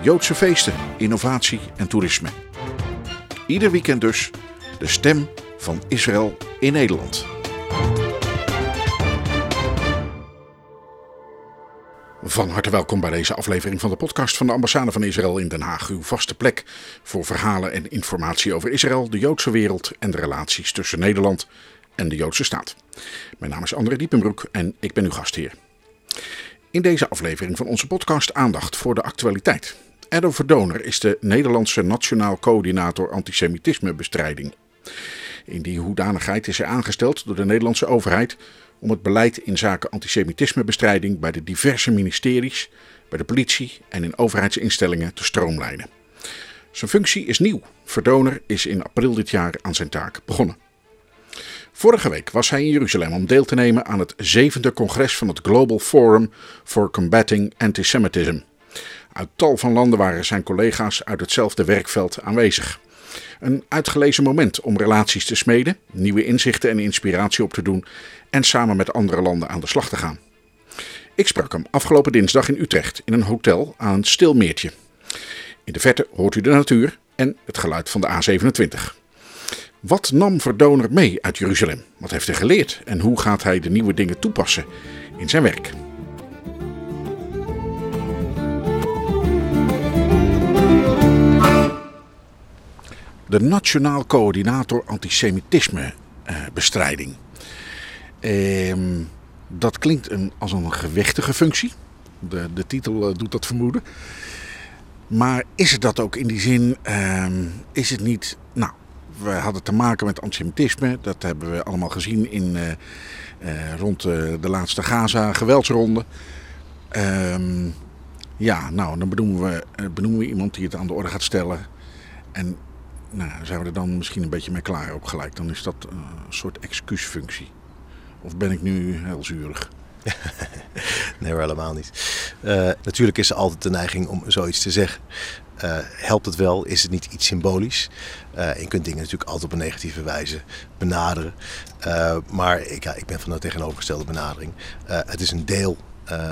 Joodse feesten, innovatie en toerisme. Ieder weekend dus de stem van Israël in Nederland. Van harte welkom bij deze aflevering van de podcast van de ambassade van Israël in Den Haag. Uw vaste plek voor verhalen en informatie over Israël, de Joodse wereld en de relaties tussen Nederland en de Joodse staat. Mijn naam is André Diepenbroek en ik ben uw gastheer. In deze aflevering van onze podcast aandacht voor de actualiteit. Edo Verdoner is de Nederlandse Nationaal Coördinator Antisemitismebestrijding. In die hoedanigheid is hij aangesteld door de Nederlandse overheid om het beleid in zaken antisemitismebestrijding bij de diverse ministeries, bij de politie en in overheidsinstellingen te stroomlijnen. Zijn functie is nieuw. Verdoner is in april dit jaar aan zijn taak begonnen. Vorige week was hij in Jeruzalem om deel te nemen aan het zevende congres van het Global Forum for Combating Antisemitism. Uit tal van landen waren zijn collega's uit hetzelfde werkveld aanwezig. Een uitgelezen moment om relaties te smeden, nieuwe inzichten en inspiratie op te doen en samen met andere landen aan de slag te gaan. Ik sprak hem afgelopen dinsdag in Utrecht in een hotel aan een stil meertje. In de verte hoort u de natuur en het geluid van de A27. Wat nam Verdoner mee uit Jeruzalem? Wat heeft hij geleerd en hoe gaat hij de nieuwe dingen toepassen in zijn werk? De Nationaal Coördinator Antisemitismebestrijding. Ehm, dat klinkt een, als een gewichtige functie. De, de titel eh, doet dat vermoeden. Maar is het dat ook in die zin? ehm, is het niet. Nou, we hadden te maken met antisemitisme. Dat hebben we allemaal gezien in, eh, eh, rond eh, de laatste Gaza-geweldsronde. Ehm, ja, nou, dan benoemen we, eh, benoemen we iemand die het aan de orde gaat stellen. En nou, zijn we er dan misschien een beetje mee klaar ook gelijk. Dan is dat eh, een soort excuusfunctie. Of ben ik nu heel zuurig? Nee, helemaal niet. Eh, natuurlijk is er altijd de neiging om zoiets te zeggen. Eh, helpt het wel? Is het niet iets symbolisch? Je kunt dingen natuurlijk altijd op een negatieve wijze benaderen. Maar ik, ik ben van de tegenovergestelde benadering. Het is een deel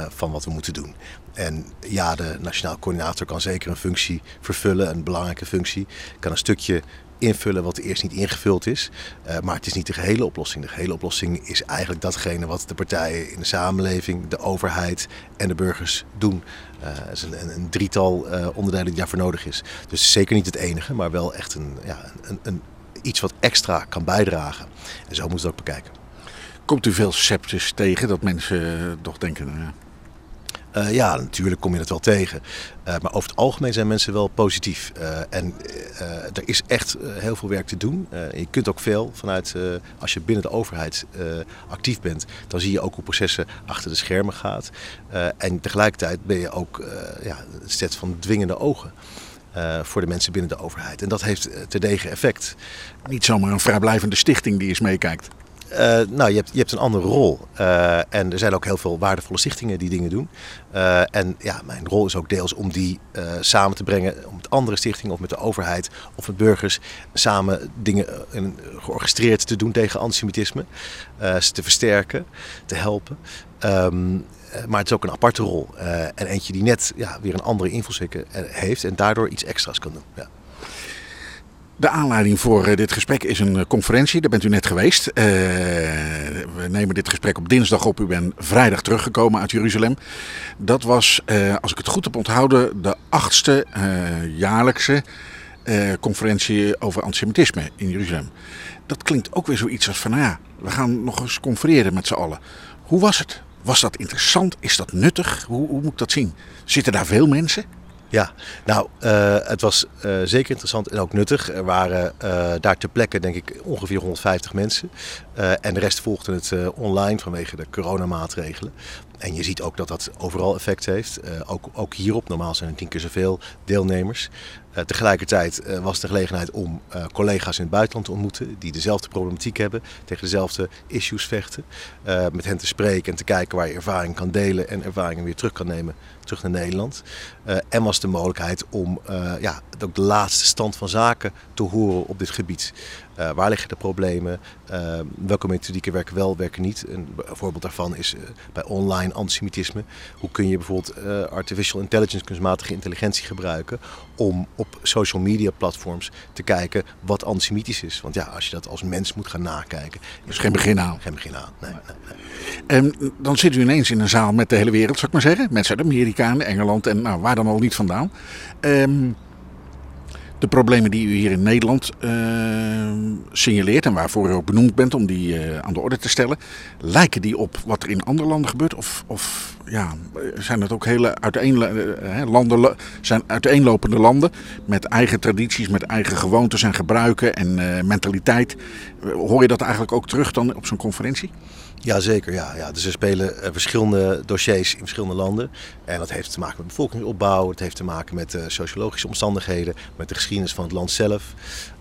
van wat we moeten doen. En ja, de Nationaal Coördinator kan zeker een functie vervullen, een belangrijke functie. Kan een stukje invullen wat eerst niet ingevuld is. Eh, maar het is niet de gehele oplossing. De gehele oplossing is eigenlijk datgene wat de partijen in de samenleving, de overheid en de burgers doen. Is een, een, drietal eh, onderdelen die daarvoor nodig is. Dus zeker niet het enige, maar wel echt een, ja, een, een, iets wat extra kan bijdragen. En zo moet het ook bekijken. Komt u veel sceptisch tegen dat mensen toch denken... nou ja, Eh, ja, natuurlijk kom je dat wel tegen. Eh, maar over het algemeen zijn mensen wel positief. Eh, en er is echt heel veel werk te doen. Je kunt ook veel vanuit, als je binnen de overheid actief bent, dan zie je ook hoe processen achter de schermen gaat. En tegelijkertijd ben je ook ja, een set van dwingende ogen. voor de mensen binnen de overheid. En dat heeft terdege effect. niet zomaar een vrijblijvende stichting die eens meekijkt. Eh, nou, je hebt, je hebt een andere rol. Eh, en er zijn ook heel veel waardevolle stichtingen die dingen doen. Eh, en ja, mijn rol is ook deels om die samen te brengen. Om met andere stichtingen of met de overheid of met burgers samen dingen in- georchestreerd te doen tegen antisemitisme. Ze te versterken, te helpen. Ehm, eh, maar het is ook een aparte rol. En eentje die net ja, weer een andere invalshoek heeft en daardoor iets extra's kan doen. Ja. De aanleiding voor eh, dit gesprek is een eh, conferentie. Daar bent u net geweest. Eh, we nemen dit gesprek op dinsdag op. U bent vrijdag teruggekomen uit Jeruzalem. Dat was, als ik het goed heb onthouden, de achtste jaarlijkse conferentie over antisemitisme in Jeruzalem. Dat klinkt ook weer zoiets als van, nou ja, we gaan nog eens confereren met z'n allen. Hoe was het? Was dat interessant? Is dat nuttig? Hoe, hoe moet ik dat zien? Zitten daar veel mensen? Ja, nou, eh, het was eh, zeker interessant en ook nuttig. Er waren eh, daar ter plekke, denk ik, ongeveer 150 mensen. En de rest volgde het online vanwege de coronamaatregelen. en je ziet ook dat dat overal effect heeft. Ook, ook hierop, normaal zijn er tien keer zoveel deelnemers. Uh, tegelijkertijd uh, was de gelegenheid om collega's in het buitenland te ontmoeten die dezelfde problematiek hebben, tegen dezelfde issues vechten. met hen te spreken en te kijken waar je ervaring kan delen en ervaringen weer terug kan nemen terug naar Nederland. en was de mogelijkheid om ja, ook de laatste stand van zaken te horen op dit gebied. Uh, waar liggen de problemen? Uh, welke methodieken werken wel, werken niet? Een voorbeeld daarvan is uh, bij online antisemitisme. Hoe kun je bijvoorbeeld artificial intelligence, kunstmatige intelligentie gebruiken om op social media platforms te kijken wat antisemitisch is? Want ja, als je dat als mens moet gaan nakijken. is geen begin aan. Geen begin aan, nee. nee, nee. En dan zit u ineens in een zaal met de hele wereld, zou ik maar zeggen. Mensen uit Amerika en Engeland en nou, waar dan al niet vandaan. Um, de problemen die u hier in Nederland uh, signaleert en waarvoor u ook benoemd bent om die uh, aan de orde te stellen, lijken die op wat er in andere landen gebeurt? Of, of ja, zijn het ook hele uiteenlo uh, landen, zijn uiteenlopende landen met eigen tradities, met eigen gewoontes en gebruiken en mentaliteit? Hoor je dat eigenlijk ook terug dan op zo'n conferentie? Jazeker, ja, ja. Dus er spelen verschillende dossiers in verschillende landen. En dat heeft te maken met bevolkingsopbouw, het heeft te maken met sociologische omstandigheden, met de geschiedenis van het land zelf.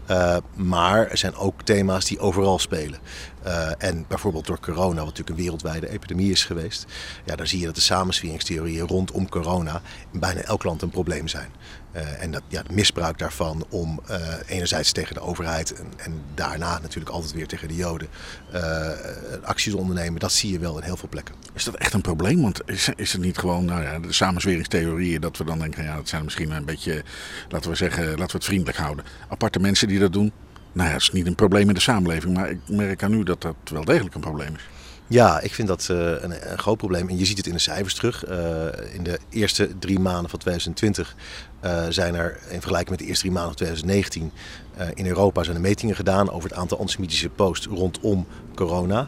Uh, maar er zijn ook thema's die overal spelen. Uh, en bijvoorbeeld door corona, wat natuurlijk een wereldwijde epidemie is geweest. Ja, daar zie je dat de samensweringstheorieën rondom corona in bijna elk land een probleem zijn. Uh, en dat, ja, het misbruik daarvan om enerzijds tegen de overheid en, en, daarna natuurlijk altijd weer tegen de Joden acties te ondernemen, dat zie je wel in heel veel plekken. Is dat echt een probleem? Want is, is het niet gewoon nou ja, de samensweringstheorieën dat we dan denken, ja, dat zijn misschien een beetje, laten we zeggen, laten we het vriendelijk houden. Aparte mensen die dat doen. Nou ja, dat is niet een probleem in de samenleving, maar ik merk aan u dat dat wel degelijk een probleem is. Ja, ik vind dat uh, een, een, groot probleem. En je ziet het in de cijfers terug. Uh, in de eerste drie maanden van 2020 uh, zijn er, in vergelijking met de eerste drie maanden van 2019, in Europa zijn er metingen gedaan over het aantal antisemitische posts rondom corona.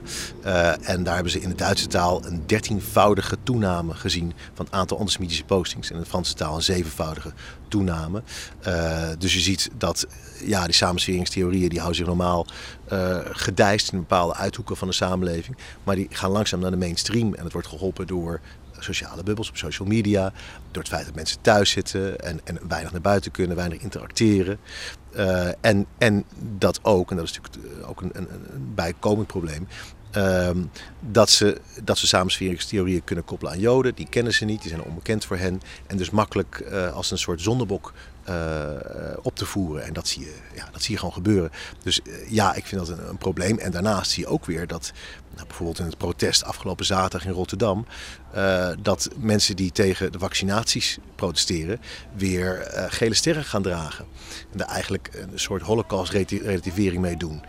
en daar hebben ze in de Duitse taal een dertienvoudige toename gezien van het aantal antisemitische postings. En in de Franse taal een zevenvoudige toename. dus je ziet dat ja, die samensweringstheorieën die houden zich normaal gedijst in bepaalde uithoeken van de samenleving. Maar die gaan langzaam naar de mainstream en het wordt geholpen door sociale bubbels op social media. Door het feit dat mensen thuis zitten en, en weinig naar buiten kunnen, weinig interacteren. Uh, en, en dat ook, en dat is natuurlijk ook een, een, een bijkomend probleem, uh, dat, ze, dat ze samensweringstheorieën kunnen koppelen aan Joden. Die kennen ze niet, die zijn onbekend voor hen. En dus makkelijk uh, als een soort zondebok uh, op te voeren. En dat zie je, ja, dat zie je gewoon gebeuren. Dus uh, ja, ik vind dat een, een, probleem. En daarnaast zie je ook weer dat, nou, bijvoorbeeld in het protest afgelopen zaterdag in Rotterdam, dat mensen die tegen de vaccinaties protesteren, weer gele sterren gaan dragen. En daar eigenlijk een soort holocaust-relativering mee doen.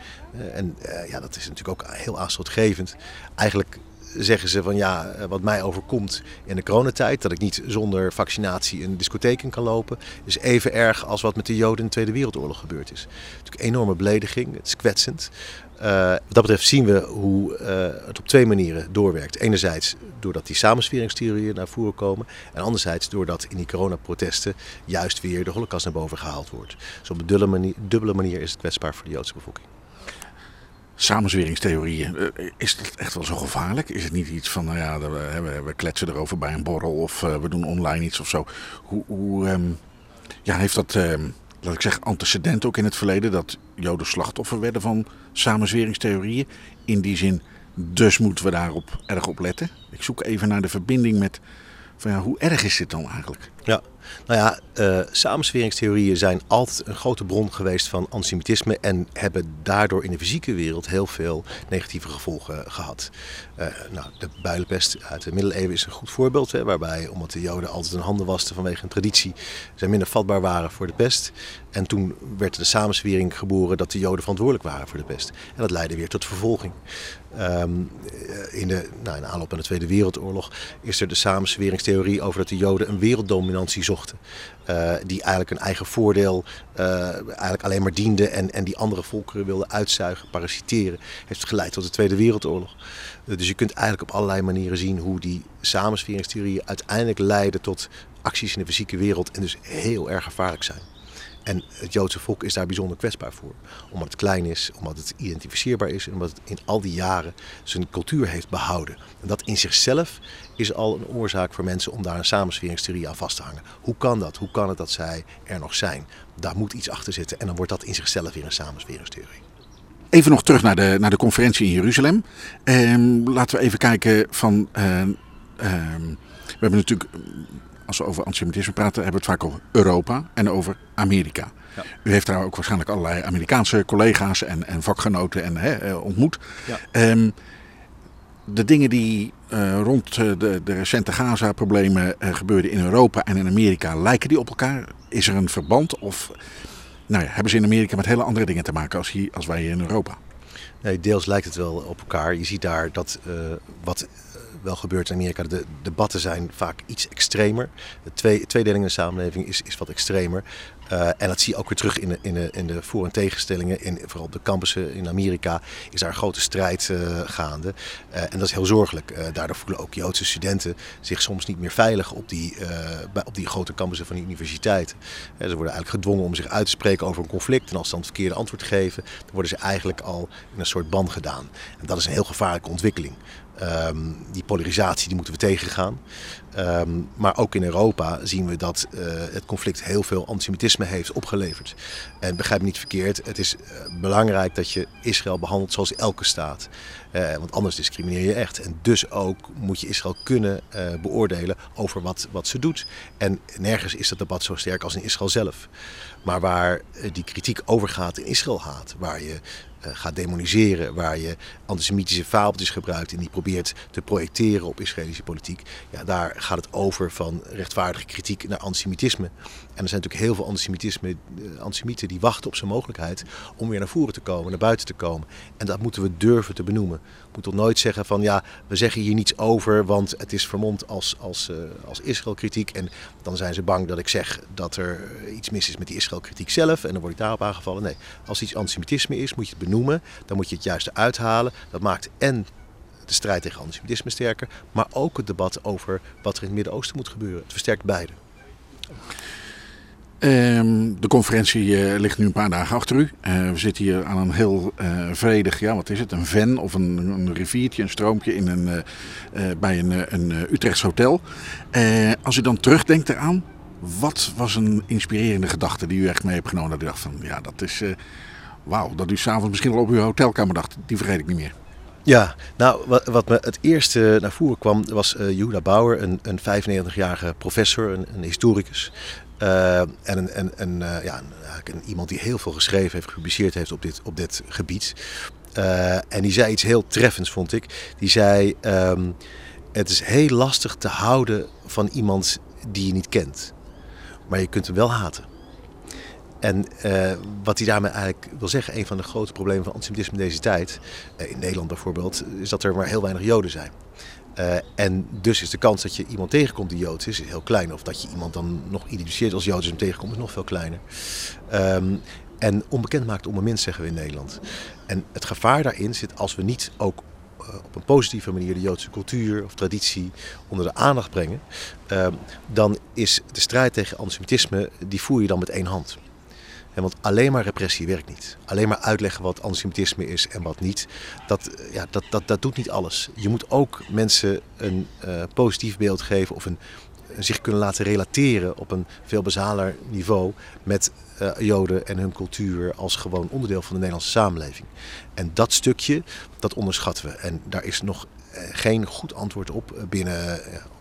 En ja, dat is natuurlijk ook heel aanstootgevend. Eigenlijk zeggen ze van ja, wat mij overkomt in de coronatijd, dat ik niet zonder vaccinatie een discotheek in kan lopen, is even erg als wat met de Joden in de Tweede Wereldoorlog gebeurd is. Natuurlijk een enorme belediging, het is kwetsend. Wat dat betreft zien we hoe het op twee manieren doorwerkt. Enerzijds doordat die samensweringstheorieën naar voren komen. En anderzijds doordat in die coronaprotesten juist weer de holocaust naar boven gehaald wordt. Dus op een dubbele manier, dubbele manier is het kwetsbaar voor de Joodse bevolking samenzweringstheorieën. Eh, is dat echt wel zo gevaarlijk? Is het niet iets van, nou ja, we, we kletsen erover bij een borrel of uh, we doen online iets of zo? Hoe, hoe um, ja, heeft dat, um, laat ik zeggen, antecedent ook in het verleden dat Joden slachtoffer werden van samenzweringstheorieën? In die zin, dus moeten we daarop erg op letten. Ik zoek even naar de verbinding met, van ja, hoe erg is dit dan eigenlijk? Ja, nou ja, uh, samensweringstheorieën zijn altijd een grote bron geweest van antisemitisme en hebben daardoor in de fysieke wereld heel veel negatieve gevolgen gehad. Uh, nou, de builenpest uit de middeleeuwen is een goed voorbeeld, hè, waarbij omdat de Joden altijd hun handen wasten vanwege een traditie, zij minder vatbaar waren voor de pest. En toen werd de samenswering geboren dat de Joden verantwoordelijk waren voor de pest. En dat leidde weer tot vervolging. Um, in, de, nou, in aanloop aan de Tweede Wereldoorlog is er de samensweringstheorie over dat de Joden een werelddominantie zochten. Uh, die eigenlijk een eigen voordeel uh, eigenlijk alleen maar diende en, en die andere volkeren wilden uitzuigen, parasiteren. Heeft geleid tot de Tweede Wereldoorlog. Uh, dus je kunt eigenlijk op allerlei manieren zien hoe die samensweringstheorieën uiteindelijk leiden tot acties in de fysieke wereld en dus heel erg gevaarlijk zijn. En het Joodse volk is daar bijzonder kwetsbaar voor. Omdat het klein is, omdat het identificeerbaar is en omdat het in al die jaren zijn cultuur heeft behouden. En dat in zichzelf is al een oorzaak voor mensen om daar een samensweringstheorie aan vast te hangen. Hoe kan dat? Hoe kan het dat zij er nog zijn? Daar moet iets achter zitten en dan wordt dat in zichzelf weer een samensweringstheorie. Even nog terug naar de, naar de conferentie in Jeruzalem. Ehm, laten we even kijken van. ehm, ehm, we hebben natuurlijk, als we over antisemitisme praten, hebben we het vaak over Europa en over Amerika. Ja. U heeft daar ook waarschijnlijk allerlei Amerikaanse collega's en, en vakgenoten en, hè, eh, ontmoet. Ja. Ehm, de dingen die eh, rond eh, de, de recente Gaza-problemen eh, gebeurden in Europa en in Amerika, lijken die op elkaar? Is er een verband? Of nou ja, hebben ze in Amerika met hele andere dingen te maken als, hier, als wij hier in Europa? Nee, deels lijkt het wel op elkaar. Je ziet daar dat wat wel gebeurt in Amerika, de debatten zijn vaak iets extremer. De twee, tweedeling in de samenleving is, is wat extremer. Eh, en dat zie je ook weer terug in de, in de, in de voor- en tegenstellingen. In, vooral op de campussen in Amerika is daar een grote strijd eh, gaande. Eh, en dat is heel zorgelijk. Daardoor voelen ook Joodse studenten zich soms niet meer veilig op die, op die grote campussen van de universiteiten. Ze worden eigenlijk gedwongen om zich uit te spreken over een conflict. En als ze dan het verkeerde antwoord geven, dan worden ze eigenlijk al in een soort ban gedaan. En dat is een heel gevaarlijke ontwikkeling. Ehm, die polarisatie die moeten we tegengaan. Ehm, maar ook in Europa zien we dat eh, het conflict heel veel antisemitisme heeft opgeleverd. En begrijp me niet verkeerd, het is eh, belangrijk dat je Israël behandelt zoals elke staat. Eh, want anders discrimineer je echt. En dus ook moet je Israël kunnen beoordelen over wat, wat ze doet. En nergens is dat debat zo sterk als in Israël zelf. Maar waar die kritiek overgaat in Israël haat, waar je gaat demoniseren, waar je antisemitische fabeltjes gebruikt en die probeert te projecteren op Israëlische politiek, ja, daar gaat het over van rechtvaardige kritiek naar antisemitisme. En er zijn natuurlijk heel veel antisemitisme, eh, antisemieten die wachten op zijn mogelijkheid om weer naar voren te komen, naar buiten te komen. En dat moeten we durven te benoemen. We moeten nooit zeggen van ja, we zeggen hier niets over, want het is vermomd als, als, eh, als Israël-kritiek. En dan zijn ze bang dat ik zeg dat er iets mis is met die Israël-kritiek zelf en dan word ik daarop aangevallen. Nee, als iets antisemitisme is, moet je het benoemen. Dan moet je het juist eruit halen. Dat maakt en de strijd tegen antisemitisme sterker, maar ook het debat over wat er in het Midden-Oosten moet gebeuren. Het versterkt beide. Ehm, de conferentie eh, ligt nu een paar dagen achter u. Eh, we zitten hier aan een heel eh, vredig, ja wat is het, een ven of een, een riviertje, een stroompje in een, bij een, een Utrechts hotel. Als u dan terugdenkt eraan, wat was een inspirerende gedachte die u echt mee hebt genomen? Dat u dacht van, ja dat is, wauw, dat u s'avonds misschien wel op uw hotelkamer dacht, die vergeet ik niet meer. Ja, nou wat, me het eerste naar voren kwam was uh, Yehuda Bauer, een, een 95-jarige professor, een, een historicus. Uh, en een, een, een, ja, een, iemand die heel veel geschreven heeft, gepubliceerd heeft op dit, op dit gebied. Uh, en die zei iets heel treffends, vond ik. Die zei: um, Het is heel lastig te houden van iemand die je niet kent, maar je kunt hem wel haten. En wat hij daarmee eigenlijk wil zeggen, een van de grote problemen van antisemitisme in deze tijd, in Nederland bijvoorbeeld, is dat er maar heel weinig Joden zijn. Uh, en dus is de kans dat je iemand tegenkomt die Joods is, heel klein. Of dat je iemand dan nog identificeert als Joods en tegenkomt, is nog veel kleiner. Um, en onbekend maakt onbemind, zeggen we in Nederland. En het gevaar daarin zit als we niet ook uh, op een positieve manier de Joodse cultuur of traditie onder de aandacht brengen. Uh, dan is de strijd tegen antisemitisme, die voer je dan met één hand. Want alleen maar repressie werkt niet. Alleen maar uitleggen wat antisemitisme is en wat niet. Dat, ja, dat, dat, dat doet niet alles. Je moet ook mensen een uh, positief beeld geven of een, zich kunnen laten relateren op een veel basaler niveau met uh, Joden en hun cultuur als gewoon onderdeel van de Nederlandse samenleving. En dat stukje, dat onderschatten we. En daar is nog geen goed antwoord op binnen,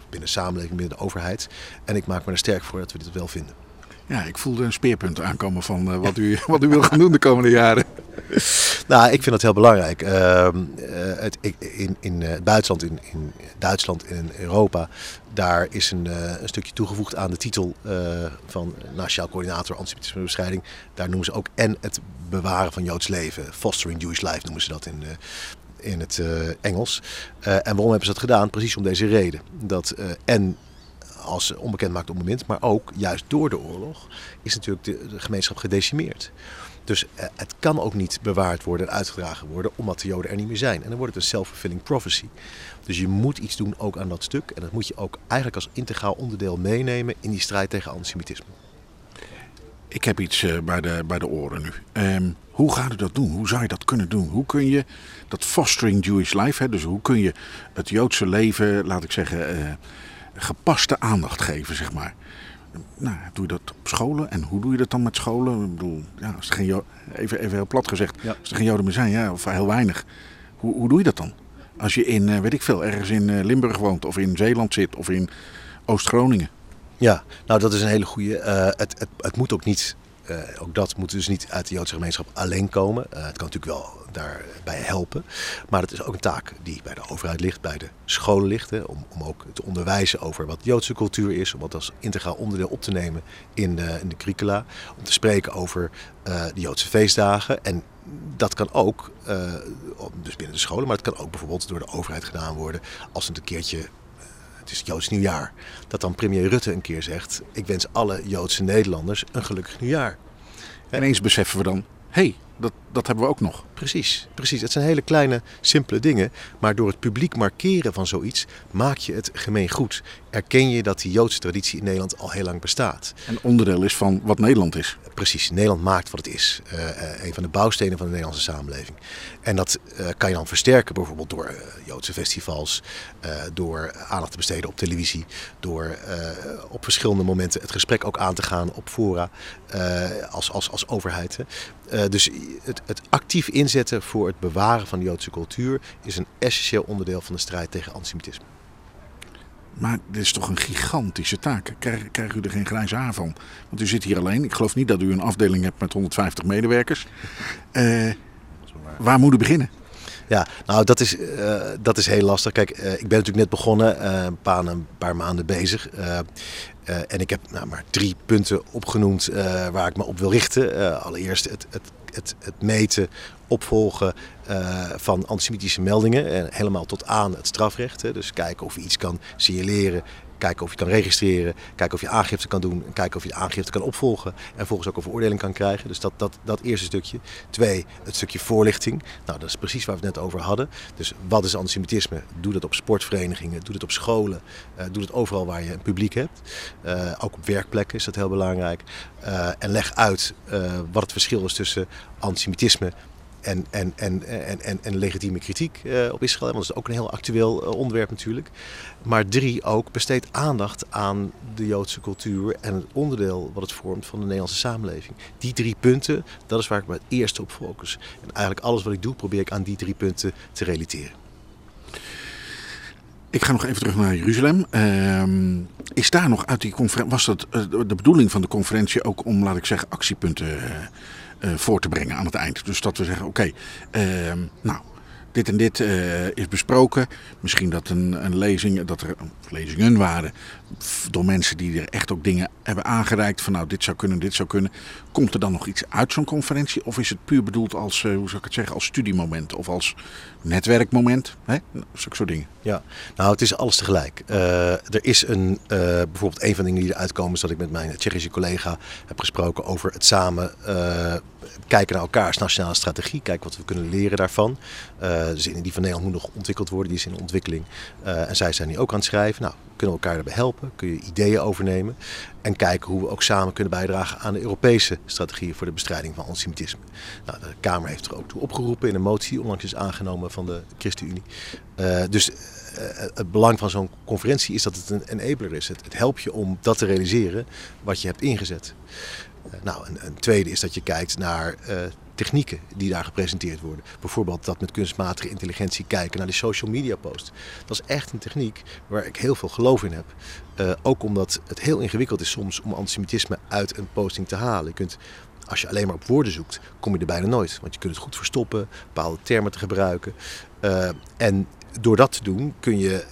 binnen de samenleving, binnen de overheid. En ik maak me er sterk voor dat we dit wel vinden. Ja, ik voelde een speerpunt aankomen van uh, wat, u, wat u wil gaan doen de komende jaren. Nou, ik vind dat heel belangrijk. Uh, het, in, in Duitsland, in, in, Duitsland en Europa, daar is een, een, stukje toegevoegd aan de titel van Nationaal Coördinator Antisemitismebestrijding. Daar noemen ze ook en het bewaren van Joods leven. Fostering Jewish Life noemen ze dat in, in het Engels. en waarom hebben ze dat gedaan? Precies om deze reden. Dat en als onbekend maakt op het moment, maar ook juist door de oorlog is natuurlijk de, gemeenschap gedecimeerd. Dus uh, het kan ook niet bewaard worden en uitgedragen worden omdat de Joden er niet meer zijn. En dan wordt het een self-fulfilling prophecy. Dus je moet iets doen ook aan dat stuk. En dat moet je ook eigenlijk als integraal onderdeel meenemen in die strijd tegen antisemitisme. Ik heb iets eh, bij, de, bij de oren nu. Ehm, hoe gaat u dat doen? Hoe zou je dat kunnen doen? Hoe kun je dat fostering Jewish life, hè, dus hoe kun je het Joodse leven, laat ik zeggen, eh, gepaste aandacht geven, zeg maar? Nou, doe je dat op scholen? En hoe doe je dat dan met scholen? Ik bedoel, ja, als er geen even, even heel plat gezegd, Ja. als er geen Joden meer zijn, ja, of heel weinig. Hoe, hoe doe je dat dan? Als je in, eh, weet ik veel, ergens in eh, Limburg woont, of in Zeeland zit, of in Oost-Groningen. Ja, nou dat is een hele goede. het, het, het moet ook niet, eh, ook dat moet dus niet uit de Joodse gemeenschap alleen komen. Eh, het kan natuurlijk wel daarbij helpen. Maar het is ook een taak die bij de overheid ligt, bij de scholen ligt. Om, om ook te onderwijzen over wat Joodse cultuur is. Om dat als integraal onderdeel op te nemen in de, in de curricula. Om te spreken over eh, de Joodse feestdagen. En dat kan ook, eh, dus binnen de scholen, maar het kan ook bijvoorbeeld door de overheid gedaan worden. Als het een keertje het is Joods nieuwjaar. Dat dan premier Rutte een keer zegt: Ik wens alle Joodse Nederlanders een gelukkig nieuwjaar. En eens beseffen we dan, hé, hey, dat, dat hebben we ook nog. Precies, precies. Het zijn hele kleine, simpele dingen. Maar door het publiek markeren van zoiets maak je het gemeen goed. Erken je dat die Joodse traditie in Nederland al heel lang bestaat. En onderdeel is van wat Nederland is. Precies, Nederland maakt wat het is. Eh, eh, een van de bouwstenen van de Nederlandse samenleving. En dat eh, kan je dan versterken bijvoorbeeld door Joodse festivals, door aandacht te besteden op televisie, door op verschillende momenten het gesprek ook aan te gaan op fora als, als, als overheid. Dus het, het actief inzetten voor het bewaren van de Joodse cultuur is een essentieel onderdeel van de strijd tegen antisemitisme. Maar dit is toch een gigantische taak. Krijg, krijgt u er geen grijze haar van? Want u zit hier alleen. Ik geloof niet dat u een afdeling hebt met 150 medewerkers. Eh, waar moet u beginnen? Ja, nou dat is, eh, dat is heel lastig. Kijk, eh, ik ben natuurlijk net begonnen, een, paar, een paar maanden bezig. Eh, en ik heb nou, maar drie punten opgenoemd eh, waar ik me op wil richten. Eh, allereerst het, het, het, het meten, opvolgen van antisemitische meldingen. En helemaal tot aan het strafrecht. Hè. Dus kijken of je iets kan signaleren. Kijken of je kan registreren, kijken of je aangifte kan doen, en kijken of je aangifte kan opvolgen en vervolgens ook een veroordeling kan krijgen. Dus dat, dat, dat eerste stukje. Twee, het stukje voorlichting. Nou, dat is precies waar we het net over hadden. Dus wat is antisemitisme? Doe dat op sportverenigingen, doe dat op scholen, eh, doe dat overal waar je een publiek hebt. Eh, ook op werkplekken is dat heel belangrijk. Eh, en leg uit wat het verschil is tussen antisemitisme en, en, en, en, en, en legitieme kritiek eh, op Israël. Want dat is ook een heel actueel eh, onderwerp natuurlijk. Maar drie, ook besteed aandacht aan de Joodse cultuur en het onderdeel wat het vormt van de Nederlandse samenleving. Die drie punten, dat is waar ik me het eerste op focus. En eigenlijk alles wat ik doe, probeer ik aan die drie punten te realiteren. Ik ga nog even terug naar Jeruzalem. Ehm, is daar nog uit die conferentie, was dat eh, de bedoeling van de conferentie ook om, laat ik zeggen, actiepunten voor te brengen aan het eind? Dus dat we zeggen, oké, ehm, nou, dit en dit eh, is besproken. Misschien dat een, een lezing, dat er lezingen waren door mensen die er echt ook dingen hebben aangereikt van nou, dit zou kunnen, dit zou kunnen. Komt er dan nog iets uit zo'n conferentie? Of is het puur bedoeld als, eh, hoe zou ik het zeggen, als studiemoment of als netwerkmoment? Hè? Nou, Zulke soort dingen. Ja, nou het is alles tegelijk. Eh, er is een, eh, bijvoorbeeld een van de dingen die eruit komen is dat ik met mijn Tsjechische collega heb gesproken over het samen kijken naar elkaars nationale strategie. Kijken wat we kunnen leren daarvan. Zin die van Nederland moet nog ontwikkeld worden, die is in ontwikkeling. En zij zijn nu ook aan het schrijven. Nou, kunnen we elkaar daarbij helpen? Kun je ideeën overnemen? En kijken hoe we ook samen kunnen bijdragen aan de Europese strategieën voor de bestrijding van antisemitisme. Nou, de Kamer heeft er ook toe opgeroepen in een motie, onlangs is aangenomen van de ChristenUnie. Eh, dus eh, het belang van zo'n conferentie is dat het een enabler is. Het, het helpt je om dat te realiseren wat je hebt ingezet. Eh, nou, een, een tweede is dat je kijkt naar eh, technieken die daar gepresenteerd worden. Bijvoorbeeld dat met kunstmatige intelligentie kijken naar de social media post. Dat is echt een techniek waar ik heel veel geloof in heb. Eh, ook omdat het heel ingewikkeld is soms om antisemitisme uit een posting te halen. Je kunt, als je alleen maar op woorden zoekt, kom je er bijna nooit. Want je kunt het goed verstoppen, bepaalde termen te gebruiken. En door dat te doen kun je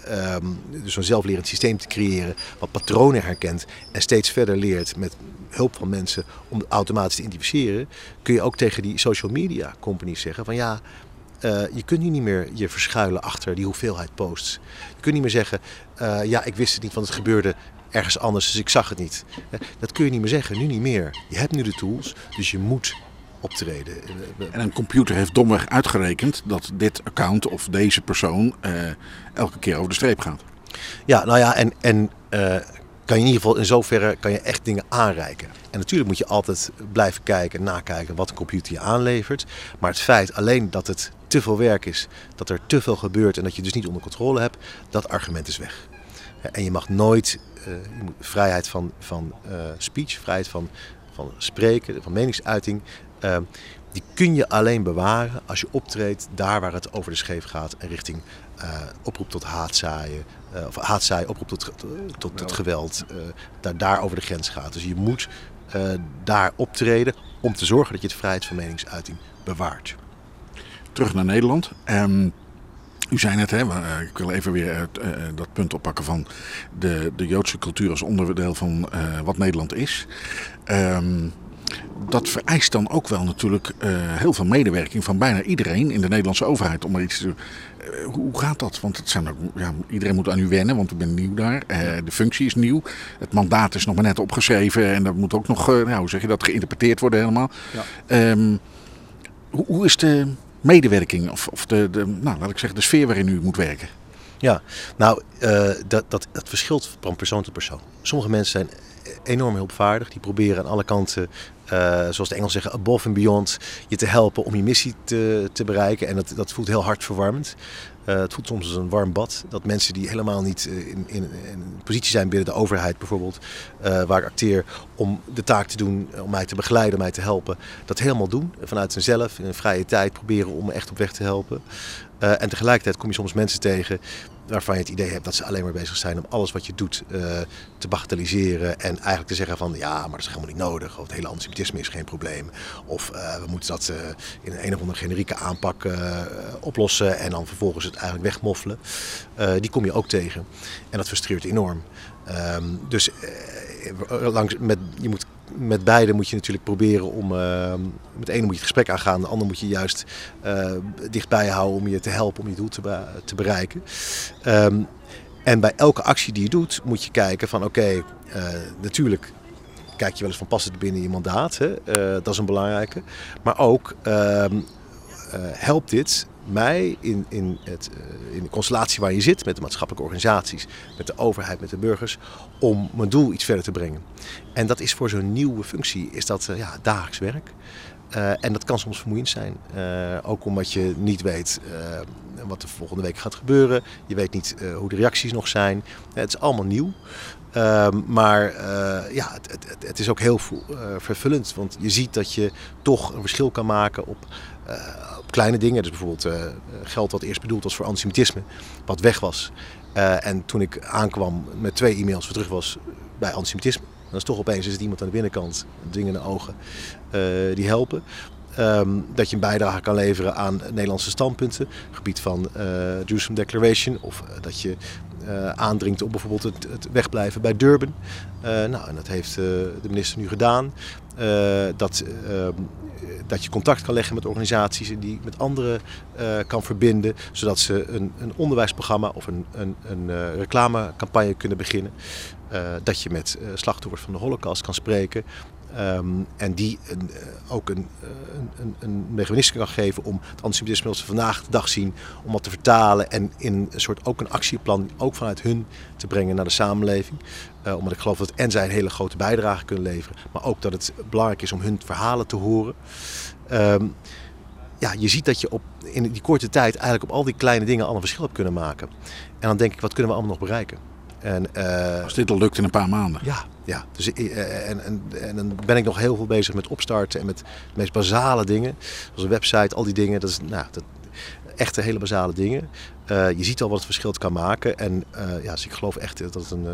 dus zo'n zelflerend systeem te creëren wat patronen herkent en steeds verder leert met hulp van mensen om automatisch te identificeren, kun je ook tegen die social media companies zeggen van ja, eh, je kunt nu niet meer je verschuilen achter die hoeveelheid posts. Je kunt niet meer zeggen, eh, ja ik wist het niet, want het gebeurde ergens anders, dus ik zag het niet. Eh, Dat kun je niet meer zeggen, nu niet meer. Je hebt nu de tools, dus je moet optreden. Eh, En een computer heeft domweg uitgerekend dat dit account of deze persoon eh, elke keer over de streep gaat. Ja, nou ja, en, en eh, kan je in ieder geval in zoverre kan je echt dingen aanreiken. En natuurlijk moet je altijd blijven kijken, nakijken wat een computer je aanlevert. Maar het feit alleen dat het te veel werk is, dat er te veel gebeurt en dat je dus niet onder controle hebt, dat argument is weg. En je mag nooit uh, je moet, vrijheid van, van uh, speech, vrijheid van, van spreken, van meningsuiting. Uh, die kun je alleen bewaren als je optreedt daar waar het over de scheef gaat en richting oproep tot haatzaaien, of haatzaaien, oproep tot, tot het geweld, daar, daar over de grens gaat. Dus je moet daar optreden om te zorgen dat je de vrijheid van meningsuiting bewaart. Terug naar Nederland. Um, u zei net, hè, ik wil even weer uh, dat punt oppakken van de, de Joodse cultuur als onderdeel van uh, wat Nederland is. Um, dat vereist dan ook wel natuurlijk uh, heel veel medewerking van bijna iedereen in de Nederlandse overheid om maar iets te doen. Uh, hoe gaat dat? Want het zijn ook, ja, iedereen moet aan u wennen, want u bent nieuw daar. Uh, de functie is nieuw. Het mandaat is nog maar net opgeschreven en dat moet ook nog, nou, hoe zeg je dat, geïnterpreteerd worden helemaal. Ja. Um, hoe, hoe is de medewerking of, of de, de, nou, laat ik zeggen, de sfeer waarin u moet werken? Ja, nou, dat, dat, dat verschilt van persoon tot persoon. Sommige mensen zijn enorm hulpvaardig. Die proberen aan alle kanten, zoals de Engels zeggen, above and beyond, je te helpen om je missie te, te bereiken. En dat, dat voelt heel hartverwarmend. Uh, het voelt soms als een warm bad. Dat mensen die helemaal niet in, in, in een positie zijn binnen de overheid bijvoorbeeld, waar ik acteer, om de taak te doen, om mij te begeleiden, om mij te helpen, dat helemaal doen. Vanuit zichzelf, in een vrije tijd proberen om me echt op weg te helpen. En tegelijkertijd kom je soms mensen tegen waarvan je het idee hebt dat ze alleen maar bezig zijn om alles wat je doet uh, te bagatelliseren. En eigenlijk te zeggen van ja, maar dat is helemaal niet nodig. Of het hele antisemitisme is geen probleem. Of uh, we moeten dat uh, in een, een of andere generieke aanpak oplossen en dan vervolgens het eigenlijk wegmoffelen. die kom je ook tegen. En dat frustreert enorm. Um, dus langs, met, je moet met beide moet je natuurlijk proberen om. Uh, met de ene moet je het gesprek aangaan, de andere moet je juist uh, dichtbij houden om je te helpen om je doel te, te bereiken. Um, en bij elke actie die je doet, moet je kijken van oké, uh, natuurlijk kijk je wel eens van past het binnen je mandaat. Hè? dat is een belangrijke. Maar ook ehm, helpt dit mij in, in, het, in de constellatie waar je zit, met de maatschappelijke organisaties, met de overheid, met de burgers, om mijn doel iets verder te brengen. En dat is voor zo'n nieuwe functie is dat, uh, ja, dagelijks werk. Uh, en dat kan soms vermoeiend zijn. Ook omdat je niet weet wat er volgende week gaat gebeuren. Je weet niet hoe de reacties nog zijn. het is allemaal nieuw. Ehm, maar ja, het, het, het, is ook heel vervullend. Want je ziet dat je toch een verschil kan maken op, kleine dingen. Dus bijvoorbeeld geld wat eerst bedoeld was voor antisemitisme. Wat weg was. en toen ik aankwam met twee e-mails weer terug was bij antisemitisme. Dan is toch opeens is het iemand aan de binnenkant, dwingende ogen, uh, die helpen. Um, dat je een bijdrage kan leveren aan Nederlandse standpunten, gebied van uh, Jerusalem Declaration, of dat je aandringt op bijvoorbeeld het, het wegblijven bij Durban. nou, en dat heeft de minister nu gedaan. Dat, ehm, dat je contact kan leggen met organisaties en die met anderen kan verbinden, zodat ze een, een onderwijsprogramma of een, een, een reclamecampagne kunnen beginnen. Dat je met slachtoffers van de Holocaust kan spreken. Um, en die een, uh, ook een, een, een, mechanisme kan geven om het antisemitisme als we vandaag de dag zien, om dat te vertalen en in een soort ook een actieplan ook vanuit hun te brengen naar de samenleving. omdat ik geloof dat en zij een hele grote bijdrage kunnen leveren, maar ook dat het belangrijk is om hun verhalen te horen. Um, ja, je ziet dat je op, in die korte tijd eigenlijk op al die kleine dingen al een verschil hebt kunnen maken. En dan denk ik, wat kunnen we allemaal nog bereiken? En, uh, Als dit al lukt in een paar maanden. Ja, ja. Dus, uh, en, en, en dan ben ik nog heel veel bezig met opstarten en met de meest basale dingen. Zoals een website, al die dingen. Dat is nou, dat, echte hele basale dingen. Uh, je ziet al wat het verschil kan maken. En ja, dus ik geloof echt dat het een,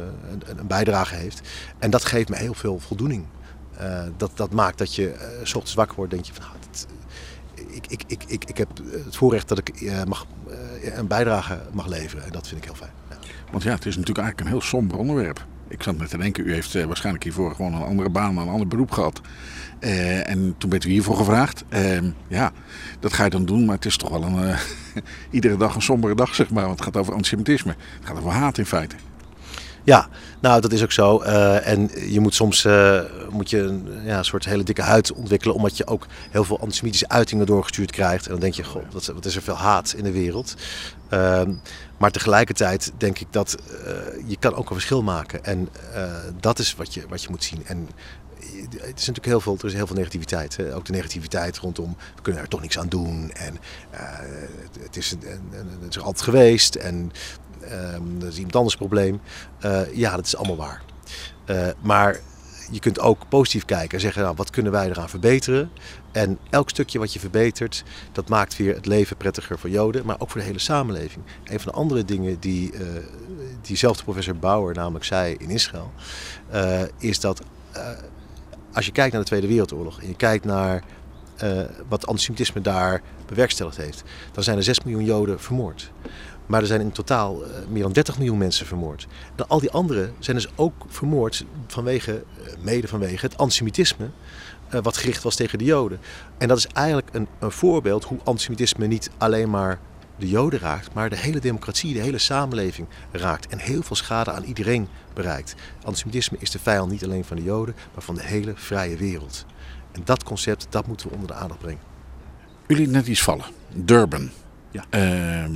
een, bijdrage heeft. En dat geeft me heel veel voldoening. dat, dat maakt dat je s ochtends wakker wordt denk je van... Dat, ik, ik, ik, ik, ik heb het voorrecht dat ik mag, een bijdrage mag leveren. En dat vind ik heel fijn. Want ja, het is natuurlijk eigenlijk een heel somber onderwerp. Ik zat met te denken, u heeft uh, waarschijnlijk hiervoor gewoon een andere baan, een ander beroep gehad. Uh, en toen bent u hiervoor gevraagd. Uh, ja, dat ga je dan doen, maar het is toch wel een, iedere dag een sombere dag, zeg maar. Want het gaat over antisemitisme. Het gaat over haat in feite. Ja, nou dat is ook zo. Uh, en je moet soms uh, moet je een ja, soort hele dikke huid ontwikkelen, omdat je ook heel veel antisemitische uitingen doorgestuurd krijgt. En dan denk je, god, wat, is er veel haat in de wereld. Uh, maar tegelijkertijd denk ik dat je kan ook een verschil maken. En dat is wat je, wat je moet zien. En het is natuurlijk heel veel, er is heel veel negativiteit. Hè? Ook de negativiteit rondom, we kunnen er toch niks aan doen. En het, is, een, het is altijd geweest. En dat is iemand anders probleem. Uh, ja, dat is allemaal waar. Uh, maar je kunt ook positief kijken en zeggen, nou, wat kunnen wij eraan verbeteren? En elk stukje wat je verbetert, dat maakt weer het leven prettiger voor Joden, maar ook voor de hele samenleving. Een van de andere dingen die uh, diezelfde professor Bauer namelijk zei in Israël, is dat als je kijkt naar de Tweede Wereldoorlog en je kijkt naar wat antisemitisme daar bewerkstelligd heeft, dan zijn er 6 miljoen Joden vermoord. Maar er zijn in totaal uh, meer dan 30 miljoen mensen vermoord. En al die anderen zijn dus ook vermoord vanwege, uh, mede vanwege het antisemitisme. wat gericht was tegen de Joden. En dat is eigenlijk een, een voorbeeld hoe antisemitisme niet alleen maar de Joden raakt, maar de hele democratie, de hele samenleving raakt. En heel veel schade aan iedereen bereikt. Antisemitisme is de vijand niet alleen van de Joden, maar van de hele vrije wereld. En dat concept, dat moeten we onder de aandacht brengen. U liet net iets vallen. Durban. Ja. Uh,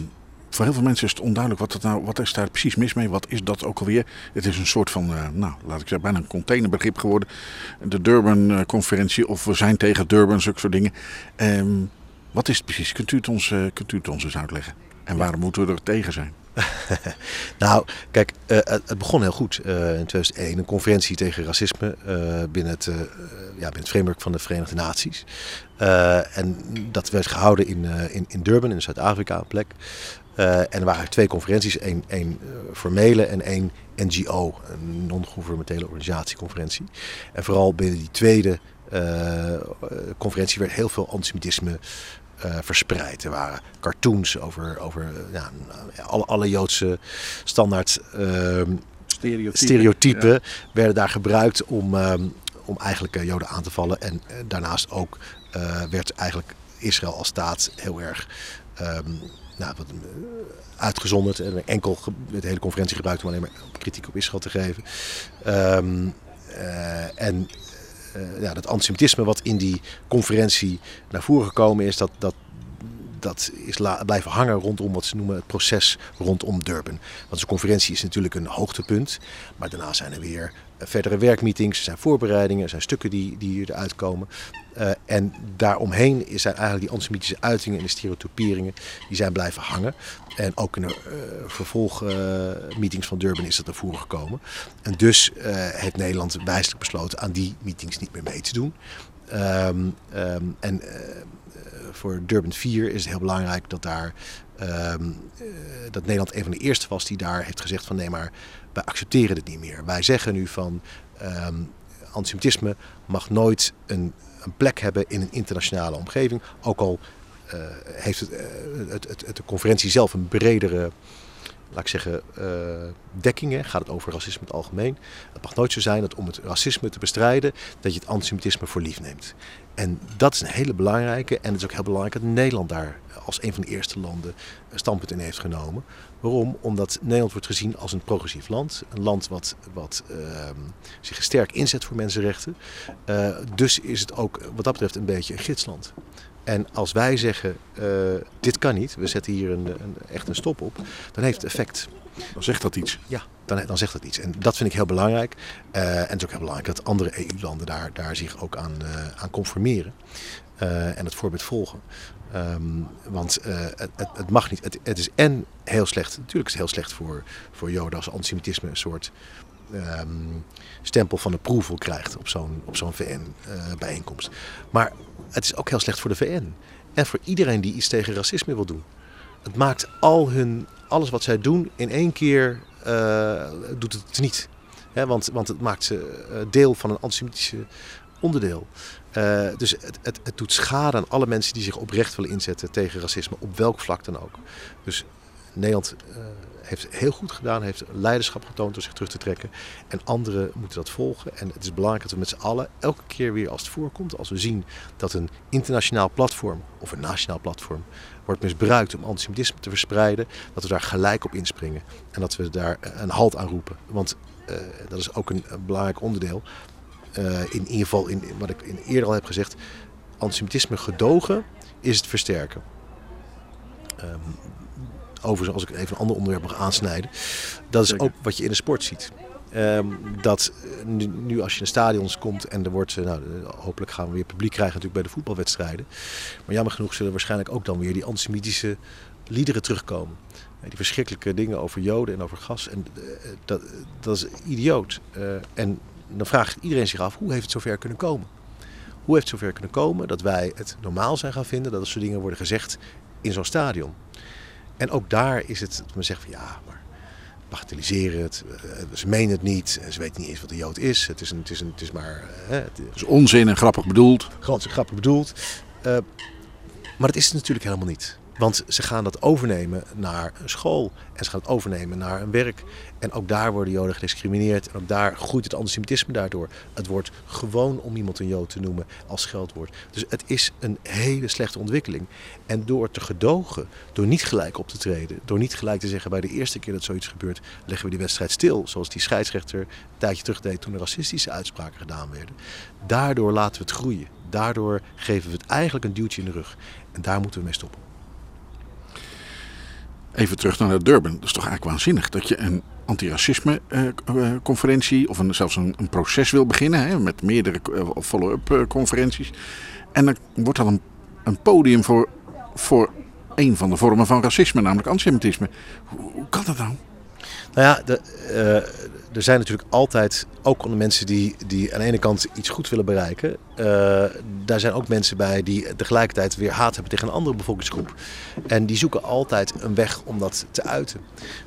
voor heel veel mensen is het onduidelijk wat, het nou, wat is daar precies mis mee. Wat is dat ook alweer? Het is een soort van, uh, nou, laat ik zeggen, bijna een containerbegrip geworden. De Durban-conferentie of we zijn tegen Durban, zulke soort dingen. Um, wat is het precies? Kunt u het ons, uh, kunt u het ons eens uitleggen? En waarom moeten we er tegen zijn? nou, kijk, uh, het begon heel goed uh, in 2001. Een conferentie tegen racisme binnen, het, ja, binnen het framework van de Verenigde Naties. en dat werd gehouden in, in, in Durban, in Zuid-Afrika, een plek. En er waren twee conferenties, één, één formele en één NGO, een non-governementele organisatieconferentie. En vooral binnen die tweede conferentie werd heel veel antisemitisme uh, verspreid. Er waren cartoons over, over ja, alle, alle Joodse standaard uh, stereotypen, stereotypen ja. werden daar gebruikt om, um, om eigenlijk Joden aan te vallen. En daarnaast ook werd eigenlijk Israël als staat heel erg um, nou, wat, uitgezonderd. En enkel de hele conferentie gebruikt om alleen maar kritiek op Israël te geven. Um, en uh, ja, dat antisemitisme wat in die conferentie naar voren gekomen is, dat, dat, dat is blijven hangen rondom wat ze noemen het proces rondom Durban. Want zo'n conferentie is natuurlijk een hoogtepunt, maar daarna zijn er weer eh, verdere werkmeetings, er zijn voorbereidingen, er zijn stukken die, die eruit komen. Uh, en daaromheen zijn eigenlijk die antisemitische uitingen en de stereotyperingen, die zijn blijven hangen. En ook in de uh, vervolgmeetings van Durban is dat naar voren gekomen. En dus heeft Nederland wijselijk besloten aan die meetings niet meer mee te doen. Um, um, en voor Durban 4 is het heel belangrijk dat daar um, dat Nederland een van de eerste was die daar heeft gezegd van nee maar wij accepteren het niet meer. Wij zeggen nu van antisemitisme mag nooit een, een, plek hebben in een internationale omgeving. Ook al heeft het, het, het, de conferentie zelf een bredere laat ik zeggen, uh, dekkingen. Gaat het over racisme in het algemeen. Het mag nooit zo zijn dat om het racisme te bestrijden, dat je het antisemitisme voor lief neemt. En dat is een hele belangrijke. En het is ook heel belangrijk dat Nederland daar als een van de eerste landen een standpunt in heeft genomen. Waarom? Omdat Nederland wordt gezien als een progressief land. Een land wat, wat uh, zich sterk inzet voor mensenrechten. Uh, dus is het ook wat dat betreft een beetje een gidsland. En als wij zeggen, uh, dit kan niet, we zetten hier een, een, echt een stop op, dan heeft het effect. Dan zegt dat iets. Ja, dan, dan zegt dat iets. En dat vind ik heel belangrijk. Uh, en het is ook heel belangrijk dat andere EU-landen daar, daar zich ook aan, uh, aan conformeren. En het voorbeeld volgen. Um, want het, het, mag niet. Het, het, is en heel slecht. Natuurlijk is het heel slecht voor, voor Joden als antisemitisme een soort um, stempel van approval krijgt op zo'n zo'n VN-bijeenkomst. Maar het is ook heel slecht voor de VN. En voor iedereen die iets tegen racisme wil doen. Het maakt al hun, alles wat zij doen in één keer uh, doet het niet. Want, want het maakt ze uh, deel van een antisemitische onderdeel. Uh, dus het, het, het, doet schade aan alle mensen die zich oprecht willen inzetten tegen racisme, op welk vlak dan ook. Dus Nederland heeft heel goed gedaan, heeft leiderschap getoond door zich terug te trekken. En anderen moeten dat volgen. En het is belangrijk dat we met z'n allen elke keer weer als het voorkomt, als we zien dat een internationaal platform of een nationaal platform wordt misbruikt om antisemitisme te verspreiden, dat we daar gelijk op inspringen. En dat we daar een halt aan roepen. Want uh, dat is ook een, belangrijk onderdeel. Uh, in ieder geval, in, wat ik in eerder al heb gezegd, antisemitisme gedogen is het versterken. Um, overigens, als ik even een ander onderwerp mag aansnijden, dat is ook wat je in de sport ziet. Um, dat nu, nu, als je in stadions komt en er wordt, nou, hopelijk gaan we weer publiek krijgen natuurlijk bij de voetbalwedstrijden. Maar jammer genoeg zullen waarschijnlijk ook dan weer die antisemitische liederen terugkomen. Die verschrikkelijke dingen over joden en over gas. En uh, dat, dat is idioot. Uh, en dan vraagt iedereen zich af, hoe heeft het zover kunnen komen? Hoe heeft het zover kunnen komen dat wij het normaal zijn gaan vinden dat er soort dingen worden gezegd in zo'n stadion? En ook daar is het dat men zegt van ja, maar bagatelliseren het. Ze menen het niet. Ze weten niet eens wat een Jood is. Het is, een, het is, een, het is maar... Hè, het is onzin en grappig bedoeld. Gewoon grappig bedoeld. Uh, maar dat is het natuurlijk helemaal niet. Want ze gaan dat overnemen naar een school. En ze gaan het overnemen naar een werk. En ook daar worden Joden gediscrimineerd. En ook daar groeit het antisemitisme daardoor. Het wordt gewoon om iemand een Jood te noemen als scheldwoord. Dus het is een hele slechte ontwikkeling. En door te gedogen, door niet gelijk op te treden, door niet gelijk te zeggen bij de eerste keer dat zoiets gebeurt, leggen we die wedstrijd stil. Zoals die scheidsrechter een tijdje terug deed toen er racistische uitspraken gedaan werden. Daardoor laten we het groeien. Daardoor geven we het eigenlijk een duwtje in de rug. En daar moeten we mee stoppen. Even terug naar Durban. Dat is toch eigenlijk waanzinnig dat je een antiracisme-conferentie of een, zelfs een, een, proces wil beginnen hè, met meerdere follow-up conferenties. En dan wordt dat een, een podium voor, voor een van de vormen van racisme, namelijk antisemitisme. Hoe, kan dat nou? Nou ja, de, er zijn natuurlijk altijd, ook onder mensen die, die aan de ene kant iets goed willen bereiken, uh, daar zijn ook mensen bij die tegelijkertijd weer haat hebben tegen een andere bevolkingsgroep. En die zoeken altijd een weg om dat te uiten.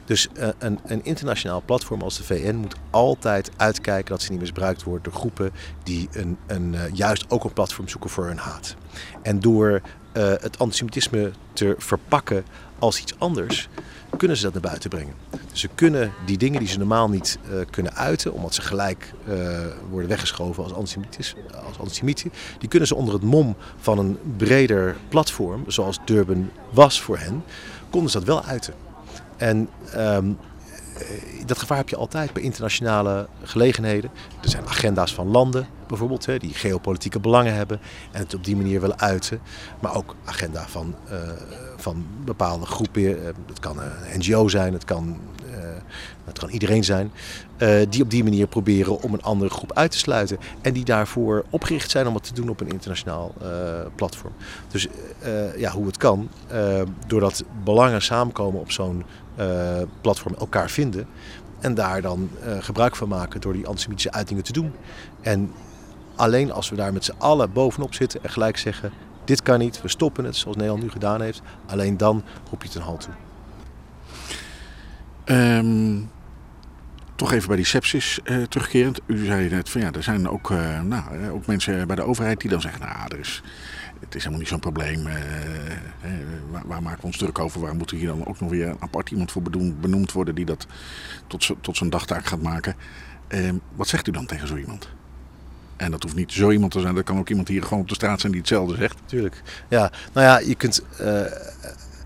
Dus uh, een, een internationaal platform als de VN moet altijd uitkijken dat ze niet misbruikt wordt door groepen die een, een, uh, juist ook een platform zoeken voor hun haat. En door het antisemitisme te verpakken als iets anders, kunnen ze dat naar buiten brengen. Dus ze kunnen die dingen die ze normaal niet uh, kunnen uiten, omdat ze gelijk uh, worden weggeschoven als, als antisemieten, die kunnen ze onder het mom van een breder platform, zoals Durban was voor hen, konden ze dat wel uiten. En um, dat gevaar heb je altijd bij internationale gelegenheden. Er zijn agenda's van landen bijvoorbeeld, hè, die geopolitieke belangen hebben en het op die manier willen uiten. Maar ook agenda van, uh, van bepaalde groepen. Het kan een NGO zijn, het kan, uh, kan iedereen zijn. Die op die manier proberen om een andere groep uit te sluiten. En die daarvoor opgericht zijn om het te doen op een internationaal platform. Dus ja, hoe het kan, doordat belangen samenkomen op zo'n platform elkaar vinden. En daar dan uh, gebruik van maken door die antisemitische uitingen te doen. En alleen als we daar met z'n allen bovenop zitten en gelijk zeggen: dit kan niet, we stoppen het, zoals Nederland nu gedaan heeft. Alleen dan roep je het een halt toe. Um, toch even bij die sepsis uh, terugkerend. U zei net van ja, er zijn ook, nou, ook mensen bij de overheid die dan zeggen: nou, er is, het is helemaal niet zo'n probleem. Uh, waar, waar, maken we ons druk over? Waar moet hier dan ook nog weer een apart iemand voor benoemd worden die dat tot, tot zijn dagtaak gaat maken? Ehm, wat zegt u dan tegen zo iemand? En dat hoeft niet zo iemand te zijn, dat kan ook iemand hier gewoon op de straat zijn die hetzelfde zegt. Tuurlijk. Ja, nou ja, je kunt. Uh,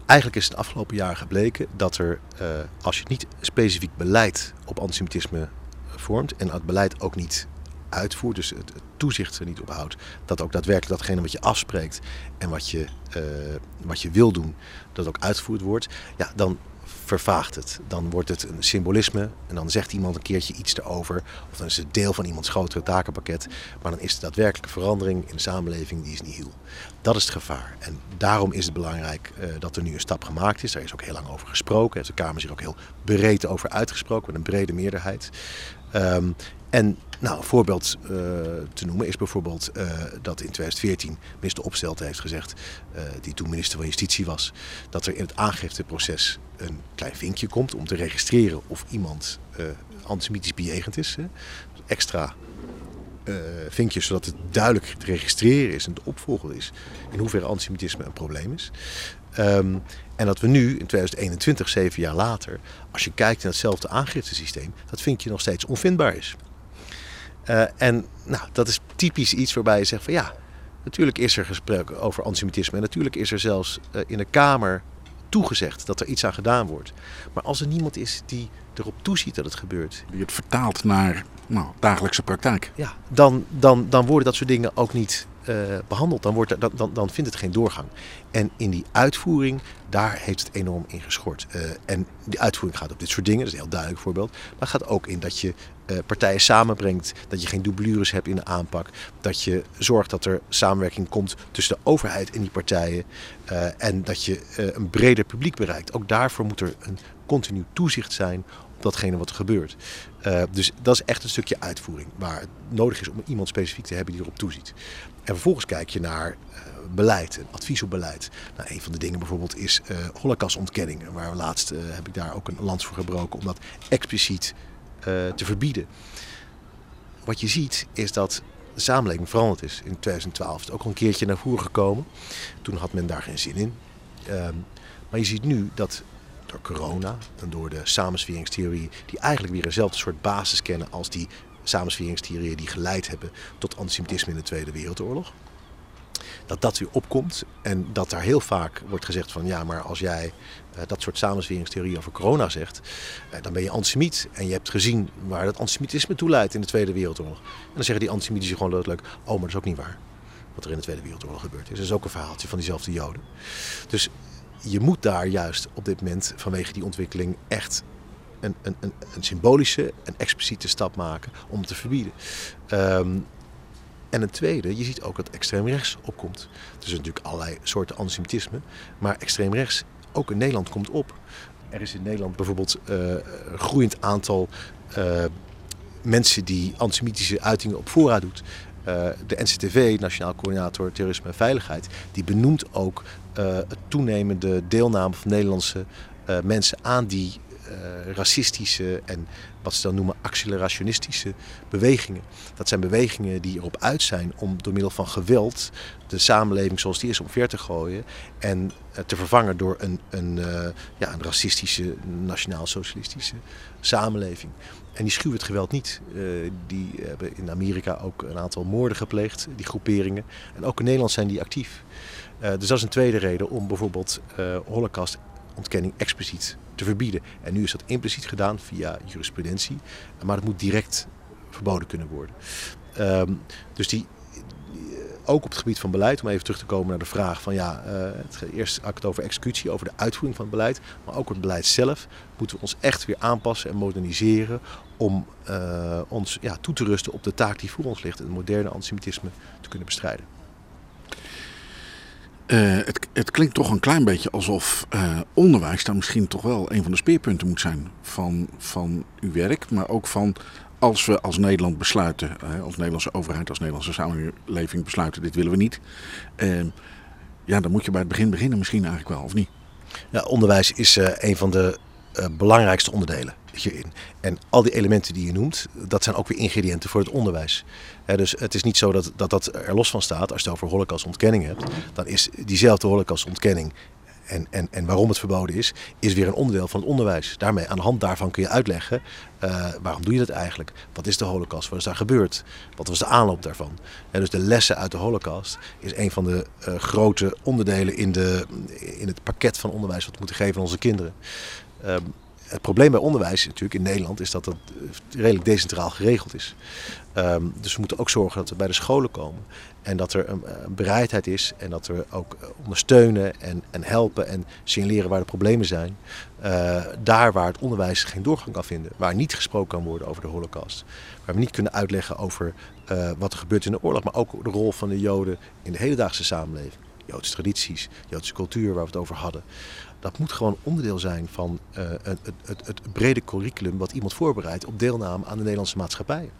eigenlijk is het afgelopen jaar gebleken dat er, uh, als je niet specifiek beleid op antisemitisme vormt en het beleid ook niet uitvoert, dus het toezicht er niet op houdt, dat ook daadwerkelijk datgene wat je afspreekt en wat je, uh, wat je wil doen, dat ook uitgevoerd wordt, ja, dan vervaagt het. Dan wordt het een symbolisme en dan zegt iemand een keertje iets erover. Of dan is het deel van iemands grotere takenpakket. Maar dan is de daadwerkelijke verandering in de samenleving die is niet heel. Dat is het gevaar. En daarom is het belangrijk uh, dat er nu een stap gemaakt is. Daar is ook heel lang over gesproken. Heeft de Kamer zich ook heel breed over uitgesproken met een brede meerderheid. Um, en nou, een voorbeeld uh, te noemen is bijvoorbeeld uh, dat in 2014 minister Opstelten heeft gezegd, uh, die toen minister van Justitie was, dat er in het aangifteproces een klein vinkje komt om te registreren of iemand antisemitisch bejegend is. Hè. Extra vinkjes zodat het duidelijk te registreren is en te opvolgen is in hoeverre antisemitisme een probleem is. Um, en dat we nu in 2021, zeven jaar later, als je kijkt naar hetzelfde aangiftesysteem, dat vinkje nog steeds onvindbaar is. Uh, en nou, dat is typisch iets waarbij je zegt van ja, natuurlijk is er gesproken over antisemitisme en natuurlijk is er zelfs uh, in de Kamer toegezegd dat er iets aan gedaan wordt. Maar als er niemand is die erop toeziet dat het gebeurt. Die het vertaalt naar nou, dagelijkse praktijk. Ja, dan, dan, dan worden dat soort dingen ook niet uh, behandeld. Dan, wordt, dan, dan, dan vindt het geen doorgang. En in die uitvoering, daar heeft het enorm in geschort. Uh, en die uitvoering gaat op dit soort dingen, dat is een heel duidelijk voorbeeld. Maar gaat ook in dat je partijen samenbrengt, dat je geen doublures hebt in de aanpak. Dat je zorgt dat er samenwerking komt tussen de overheid en die partijen. en dat je een breder publiek bereikt. Ook daarvoor moet er een continu toezicht zijn op datgene wat er gebeurt. Dus dat is echt een stukje uitvoering waar het nodig is om iemand specifiek te hebben die erop toeziet. En vervolgens kijk je naar beleid, advies op beleid. Nou, een van de dingen bijvoorbeeld is holocaustontkenning. Waar laatst heb ik daar ook een lans voor gebroken om dat expliciet te verbieden. Wat je ziet is dat de samenleving veranderd is. In 2012 is ook al een keertje naar voren gekomen. Toen had men daar geen zin in. Ehm, maar je ziet nu dat door corona en door de samensweringstheorie, die eigenlijk weer eenzelfde soort basis kennen als die samensweringstheorieën die geleid hebben tot antisemitisme in de Tweede Wereldoorlog. Dat dat weer opkomt en dat daar heel vaak wordt gezegd van ja, maar als jij dat soort samensweringstheorieën over corona zegt, uh, dan ben je antisemiet. En je hebt gezien waar dat antisemitisme toe leidt in de Tweede Wereldoorlog. En dan zeggen die antisemieten gewoon leuk, oh, maar dat is ook niet waar. Wat er in de Tweede Wereldoorlog gebeurd is. Dat is ook een verhaaltje van diezelfde Joden. Dus je moet daar juist op dit moment vanwege die ontwikkeling echt een, een, een, een symbolische en expliciete stap maken om te verbieden. Um, en een tweede, je ziet ook dat extreem rechts opkomt. Er zijn natuurlijk allerlei soorten antisemitisme, maar extreem rechts ook in Nederland komt op. Er is in Nederland bijvoorbeeld uh, een groeiend aantal uh, mensen die antisemitische uitingen op voorraad doet. Uh, de NCTV, Nationaal Coördinator Terrorisme en Veiligheid, die benoemt ook uh, het toenemende deelname van Nederlandse mensen aan die racistische en wat ze dan noemen accelerationistische bewegingen. Dat zijn bewegingen die erop uit zijn om door middel van geweld de samenleving zoals die is omver te gooien en te vervangen door een, een, ja, een racistische, nationaal-socialistische samenleving. En die schuwen het geweld niet. Die hebben in Amerika ook een aantal moorden gepleegd, die groeperingen. En ook in Nederland zijn die actief. Dus dat is een tweede reden om bijvoorbeeld uh, holocaustontkenning expliciet te verbieden. En nu is dat impliciet gedaan via jurisprudentie, maar het moet direct verboden kunnen worden. Um, dus die, ook op het gebied van beleid, om even terug te komen naar de vraag van ja, uh, het, eerst het over executie, over de uitvoering van het beleid, maar ook het beleid zelf moeten we ons echt weer aanpassen en moderniseren om uh, ons ja, toe te rusten op de taak die voor ons ligt, het moderne antisemitisme te kunnen bestrijden. Uh, het, het, klinkt toch een klein beetje alsof uh, onderwijs dan misschien toch wel een van de speerpunten moet zijn van, van uw werk, maar ook van als we als Nederland besluiten, als Nederlandse overheid, als Nederlandse samenleving besluiten, dit willen we niet. Uh, ja, dan moet je bij het begin beginnen misschien eigenlijk wel, of niet? Ja, onderwijs is uh, een van de belangrijkste onderdelen En al die elementen die je noemt, dat zijn ook weer ingrediënten voor het onderwijs. Dus het is niet zo dat, dat dat er los van staat. Als je het over holocaustontkenning hebt, dan is diezelfde holocaustontkenning en, en, en waarom het verboden is, is weer een onderdeel van het onderwijs. Daarmee, aan de hand daarvan kun je uitleggen uh, waarom doe je dat eigenlijk? Wat is de holocaust? Wat is daar gebeurd? Wat was de aanloop daarvan? En dus de lessen uit de holocaust is een van de uh, grote onderdelen in, de, in het pakket van onderwijs wat we moeten geven aan onze kinderen. Uh, het probleem bij onderwijs natuurlijk in Nederland is dat het redelijk decentraal geregeld is. Um, dus we moeten ook zorgen dat we bij de scholen komen. En dat er een, bereidheid is en dat we ook ondersteunen en, en helpen en signaleren waar de problemen zijn. Uh, daar waar het onderwijs geen doorgang kan vinden. Waar niet gesproken kan worden over de holocaust. Waar we niet kunnen uitleggen over wat er gebeurt in de oorlog. Maar ook de rol van de Joden in de hedendaagse samenleving. Joodse tradities, Joodse cultuur waar we het over hadden. Dat moet gewoon onderdeel zijn van uh, het, het, het brede curriculum wat iemand voorbereidt op deelname aan de Nederlandse maatschappij.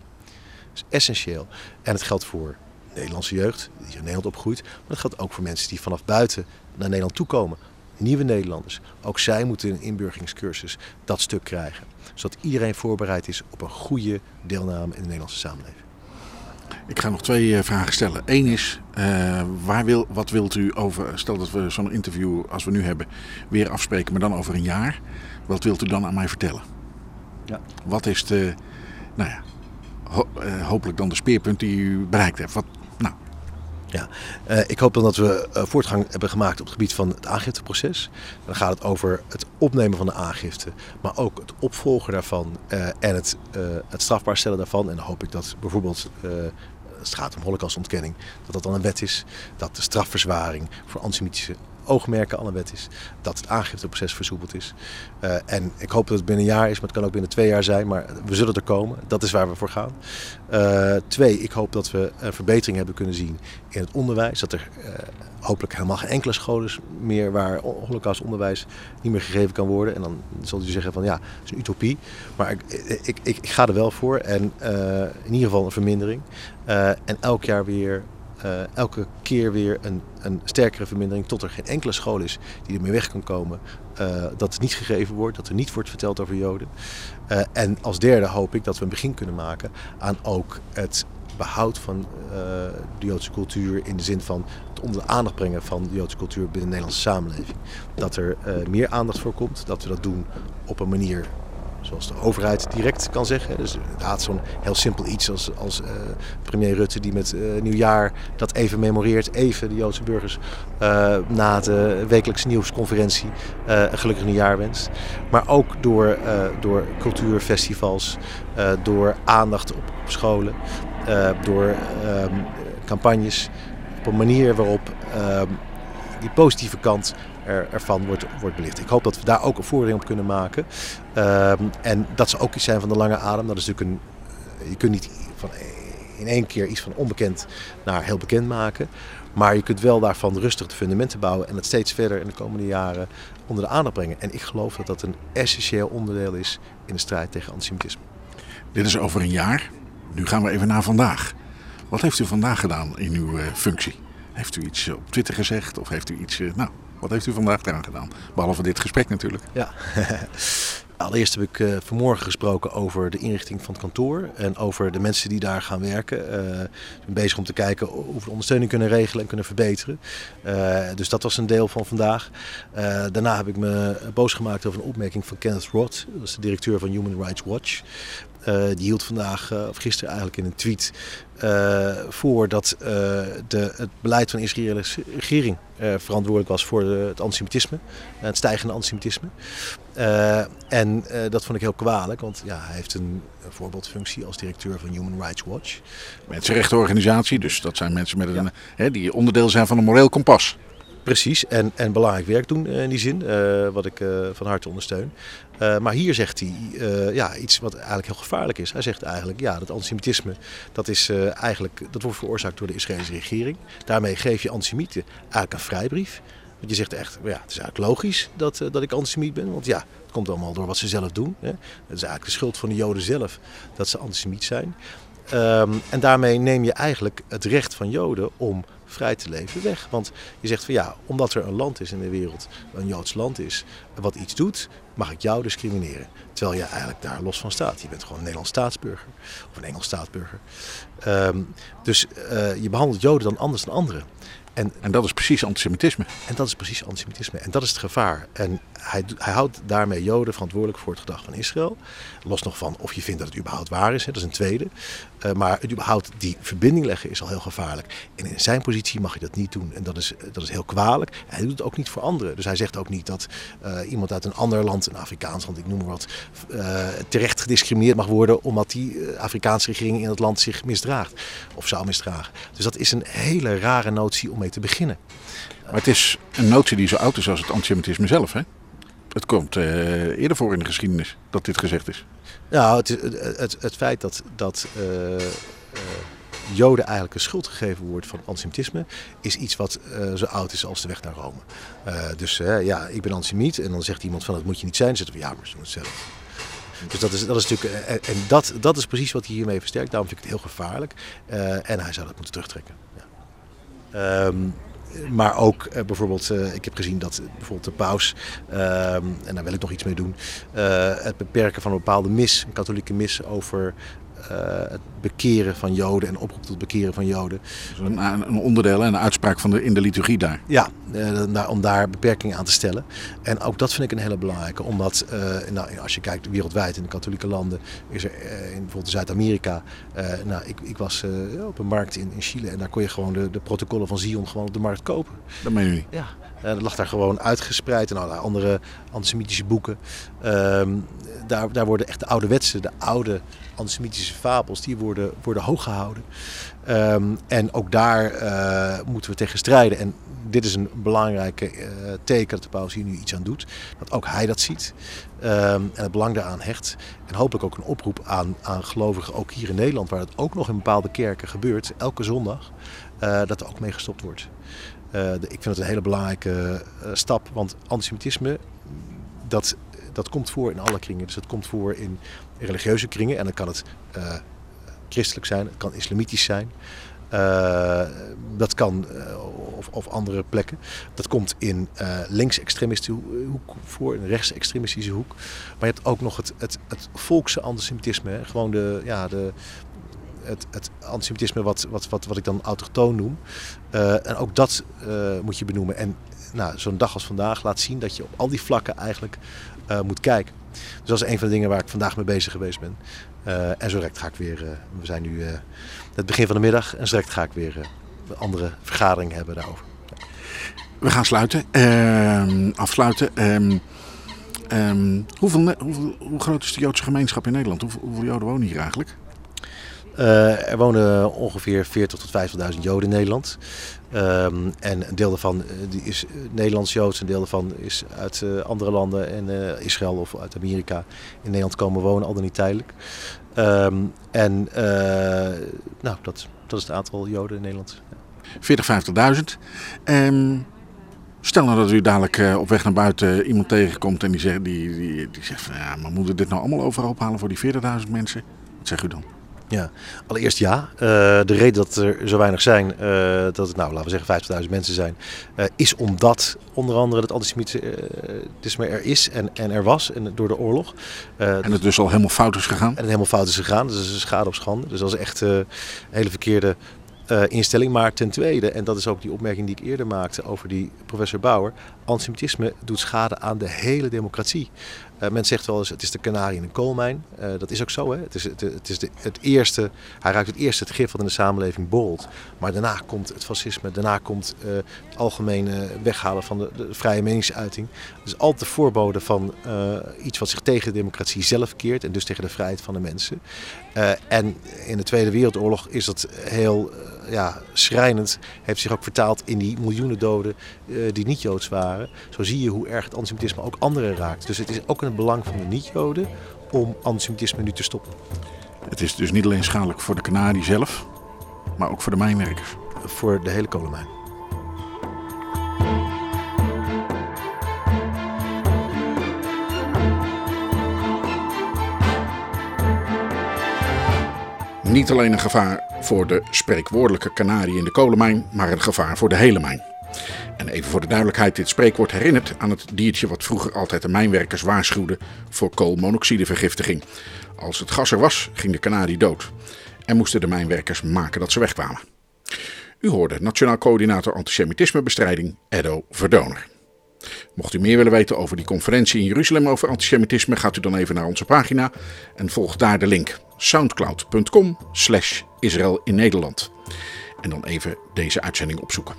Dat is essentieel. En het geldt voor Nederlandse jeugd die in Nederland opgroeit. Maar dat geldt ook voor mensen die vanaf buiten naar Nederland toekomen. Nieuwe Nederlanders. Ook zij moeten een inburgeringscursus dat stuk krijgen. Zodat iedereen voorbereid is op een goede deelname in de Nederlandse samenleving. Ik ga nog twee eh, vragen stellen. Eén is, uh, waar wil, wat wilt u over, stel dat we zo'n interview als we nu hebben weer afspreken, maar dan over een jaar. Wat wilt u dan aan mij vertellen? Ja. Wat is de, nou ja, ho uh, hopelijk dan de speerpunt die u bereikt hebt? Wat, nou. Ja, uh, ik hoop dan dat we uh, voortgang hebben gemaakt op het gebied van het aangifteproces. Dan gaat het over het opnemen van de aangifte, maar ook het opvolgen daarvan en het, het strafbaar stellen daarvan. En dan hoop ik dat bijvoorbeeld het gaat om holocaustontkenning, dat dat dan een wet is. Dat de strafverzwaring voor antisemitische oogmerken al een wet is. Dat het aangifteproces versoepeld is. Uh, en ik hoop dat het binnen een jaar is, maar het kan ook binnen twee jaar zijn. Maar we zullen er komen. Dat is waar we voor gaan. Uh, twee, ik hoop dat we een verbetering hebben kunnen zien in het onderwijs. Dat er uh, hopelijk helemaal geen enkele scholen meer waar holocaustonderwijs niet meer gegeven kan worden. En dan zult u zeggen van ja, dat is een utopie. Maar ik, ik, ik, ik ga er wel voor. En in ieder geval een vermindering. en elk jaar weer uh, elke keer weer een, een, sterkere vermindering tot er geen enkele school is die ermee weg kan komen. Uh, dat het niet gegeven wordt, dat er niet wordt verteld over Joden. Uh, en als derde hoop ik dat we een begin kunnen maken aan ook het behoud van de Joodse cultuur in de zin van het onder de aandacht brengen van de Joodse cultuur binnen de Nederlandse samenleving. Dat er meer aandacht voor komt, dat we dat doen op een manier zoals de overheid direct kan zeggen. Dus inderdaad zo'n heel simpel iets als, als uh, premier Rutte die met uh, nieuwjaar dat even memoreert. Even de Joodse burgers uh, na de wekelijkse nieuwsconferentie een gelukkig nieuwjaar wenst. Maar ook door, door cultuurfestivals, door aandacht op, op scholen, door um, campagnes. Op een manier waarop um, die positieve kant er, ervan wordt, wordt belicht. Ik hoop dat we daar ook een voordeel op kunnen maken. Um, en dat ze ook iets zijn van de lange adem. Dat is natuurlijk een. Je kunt niet van in één keer iets van onbekend naar heel bekend maken. Maar je kunt wel daarvan rustig de fundamenten bouwen en het steeds verder in de komende jaren onder de aandacht brengen. En ik geloof dat dat een essentieel onderdeel is in de strijd tegen antisemitisme. Dit is over een jaar. Nu gaan we even naar vandaag. Wat heeft u vandaag gedaan in uw uh, functie? Heeft u iets op Twitter gezegd of heeft u iets. Uh, nou, wat heeft u vandaag eraan gedaan? Behalve dit gesprek natuurlijk. Ja. Allereerst heb ik uh, vanmorgen gesproken over de inrichting van het kantoor en over de mensen die daar gaan werken. Uh, ik ben bezig om te kijken hoe we ondersteuning kunnen regelen en kunnen verbeteren. Uh, dus dat was een deel van vandaag. daarna heb ik me boos gemaakt over een opmerking van Kenneth Roth, dat is de directeur van Human Rights Watch. Uh, die hield vandaag, uh, of gisteren eigenlijk in een tweet, uh, voor dat de, het beleid van de Israëlische regering verantwoordelijk was voor de, het antisemitisme, het stijgende antisemitisme. en dat vond ik heel kwalijk, want ja, hij heeft een, een voorbeeldfunctie als directeur van Human Rights Watch. Mensenrechtenorganisatie, dus dat zijn mensen met een, ja. hè, die onderdeel zijn van een moreel kompas. Precies, en, en belangrijk werk doen in die zin, uh, wat ik uh, van harte ondersteun. Uh, maar hier zegt hij ja, iets wat eigenlijk heel gevaarlijk is. Hij zegt eigenlijk, ja, dat antisemitisme, dat, is, eigenlijk, dat wordt veroorzaakt door de Israëlische regering. Daarmee geef je antisemieten eigenlijk een vrijbrief. Want je zegt echt, ja, het is eigenlijk logisch dat, dat ik antisemiet ben. Want ja, het komt allemaal door wat ze zelf doen. Hè. Het is eigenlijk de schuld van de Joden zelf dat ze antisemiet zijn. Um, en daarmee neem je eigenlijk het recht van Joden om vrij te leven weg. Want je zegt van ja, omdat er een land is in de wereld, een Joods land is, wat iets doet, mag ik jou discrimineren. Terwijl je eigenlijk daar los van staat. Je bent gewoon een Nederlands staatsburger of een Engels staatsburger. Um, dus uh, je behandelt Joden dan anders dan anderen. En, en, dat is precies antisemitisme. En dat is precies antisemitisme. En dat is het gevaar. En hij, hij houdt daarmee Joden verantwoordelijk voor het gedrag van Israël. Los nog van of je vindt dat het überhaupt waar is, hè, dat is een tweede. Uh, maar het überhaupt die verbinding leggen is al heel gevaarlijk. En in zijn positie mag je dat niet doen. En dat is, dat is heel kwalijk. Hij doet het ook niet voor anderen. Dus hij zegt ook niet dat uh, iemand uit een ander land, een Afrikaans land, ik noem maar wat, uh, terecht gediscrimineerd mag worden omdat die Afrikaanse regering in het land zich misdraagt. Of zou misdragen. Dus dat is een hele rare notie om mee te beginnen. Maar het is een notie die zo oud is als het antisemitisme zelf, hè? Het komt uh, eerder voor in de geschiedenis dat dit gezegd is. Nou, het, het, het, het feit dat, dat uh, uh, Joden eigenlijk een schuld gegeven wordt van antisemitisme, is iets wat zo oud is als de weg naar Rome. dus ja, ik ben antisemiet en dan zegt iemand van dat moet je niet zijn. Dan zeggen we ja, maar ze doen het zelf. Dus dat is, dat is natuurlijk, en, en dat, dat is precies wat hij hiermee versterkt. Daarom vind ik het heel gevaarlijk. en hij zou dat moeten terugtrekken. Ja. Um, maar ook uh, bijvoorbeeld, uh, ik heb gezien dat bijvoorbeeld de paus, uh, en daar wil ik nog iets mee doen, het beperken van een bepaalde mis, een katholieke mis over het bekeren van Joden en oproep tot bekeren van Joden. Dus een, een onderdeel en een uitspraak van de, in de liturgie daar. Ja, uh, om daar beperkingen aan te stellen. En ook dat vind ik een hele belangrijke, omdat nou, als je kijkt wereldwijd in de katholieke landen, is er in bijvoorbeeld Zuid-Amerika. nou, ik, ik was op een markt in, in Chile en daar kon je gewoon de, de protocollen van Zion gewoon op de markt kopen. Dat meen je niet? Ja. Uh, dat lag daar gewoon uitgespreid in allerlei andere antisemitische boeken. Uh, daar, daar worden echt de ouderwetse, de oude antisemitische fabels, die worden, worden hoog gehouden. Um, en ook daar uh, moeten we tegen strijden. En dit is een belangrijke uh, teken dat de paus hier nu iets aan doet. Dat ook hij dat ziet um, en het belang daaraan hecht. En hopelijk ook een oproep aan, aan gelovigen, ook hier in Nederland, waar het ook nog in bepaalde kerken gebeurt, elke zondag, uh, dat er ook mee gestopt wordt. Ik vind het een hele belangrijke stap, want antisemitisme, dat, dat komt voor in alle kringen. Dus het komt voor in religieuze kringen en dan kan het uh, christelijk zijn, het kan islamitisch zijn. dat kan, of, of, andere plekken. Dat komt in linksextremistische hoek voor, in rechtsextremistische hoek. Maar je hebt ook nog het, het, het volkse antisemitisme. Gewoon de, ja, de, het, het antisemitisme wat, wat, wat, wat ik dan autochtoon noem. Uh, en ook dat uh, moet je benoemen. En nou, zo'n dag als vandaag laat zien dat je op al die vlakken eigenlijk uh, moet kijken. Dus dat is een van de dingen waar ik vandaag mee bezig geweest ben. en zo direct ga ik weer, we zijn nu het begin van de middag, en zo direct ga ik weer een andere vergadering hebben daarover. We gaan sluiten, ehm, afsluiten. Um, um, hoeveel, hoeveel, hoe groot is de Joodse gemeenschap in Nederland? Hoeveel, hoeveel Joden wonen hier eigenlijk? Uh, er wonen ongeveer 40.000 tot 50.000 Joden in Nederland. Um, en een deel daarvan die is Nederlands-Joods, een deel daarvan is uit andere landen en uh, Israël of uit Amerika in Nederland komen wonen, al dan niet tijdelijk. Um, en nou, dat, dat is het aantal Joden in Nederland. Ja. 40.000, 50.000. Um, stel nou dat u dadelijk op weg naar buiten iemand tegenkomt en die zegt, die, die, zegt van ja, maar moeten we dit nou allemaal overhoop halen voor die 40.000 mensen? Wat zegt u dan? Ja, allereerst ja. Uh, de reden dat er zo weinig zijn, uh, dat het nou laten we zeggen 50.000 mensen zijn, uh, is omdat onder andere het antisemitisme er is en, en er was en door de oorlog. en het dus al helemaal fout is gegaan? En het helemaal fout is gegaan, dus dat is schade op schande. Dus dat is echt een hele verkeerde instelling. Maar ten tweede, en dat is ook die opmerking die ik eerder maakte over die professor Bauer, antisemitisme doet schade aan de hele democratie. Uh, men zegt wel eens, het is de kanarie in een koolmijn. Uh, dat is ook zo. Hè? Het is, het, het is het eerste, hij ruikt het eerste het gif wat in de samenleving borrelt. Maar daarna komt het fascisme, daarna komt uh, het algemene weghalen van de, de, vrije meningsuiting. Dus altijd de voorbode van iets wat zich tegen de democratie zelf keert en dus tegen de vrijheid van de mensen. en in de Tweede Wereldoorlog is dat heel ja, schrijnend, heeft zich ook vertaald in die miljoenen doden die niet Joods waren. Zo zie je hoe erg het antisemitisme ook anderen raakt. Dus het is ook een het belang van de niet-Joden om antisemitisme nu te stoppen. Het is dus niet alleen schadelijk voor de Canadi zelf, maar ook voor de mijnwerkers. Voor de hele kolenmijn. Niet alleen een gevaar voor de spreekwoordelijke kanarie in de kolenmijn, maar een gevaar voor de hele mijn. En even voor de duidelijkheid, dit spreekwoord herinnert aan het diertje wat vroeger altijd de mijnwerkers waarschuwde voor koolmonoxidevergiftiging. Als het gas er was, ging de kanarie dood. En moesten de mijnwerkers maken dat ze wegkwamen. U hoorde Nationaal Coördinator Antisemitismebestrijding Edo Verdoner. Mocht u meer willen weten over die conferentie in Jeruzalem over antisemitisme, gaat u dan even naar onze pagina en volg daar de link soundcloud.com slash Israël in Nederland. En dan even deze uitzending opzoeken.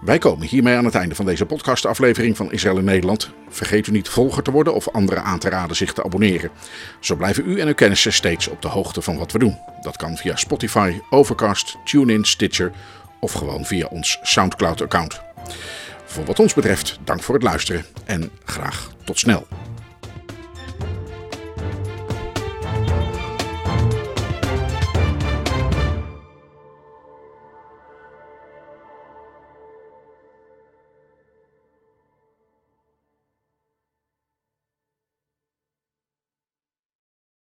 Wij komen hiermee aan het einde van deze podcastaflevering van Israël in Nederland. Vergeet u niet volger te worden of anderen aan te raden zich te abonneren. Zo blijven u en uw kennissen steeds op de hoogte van wat we doen. Dat kan via Spotify, Overcast, TuneIn, Stitcher of gewoon via ons SoundCloud-account. Voor wat ons betreft, dank voor het luisteren en graag tot snel.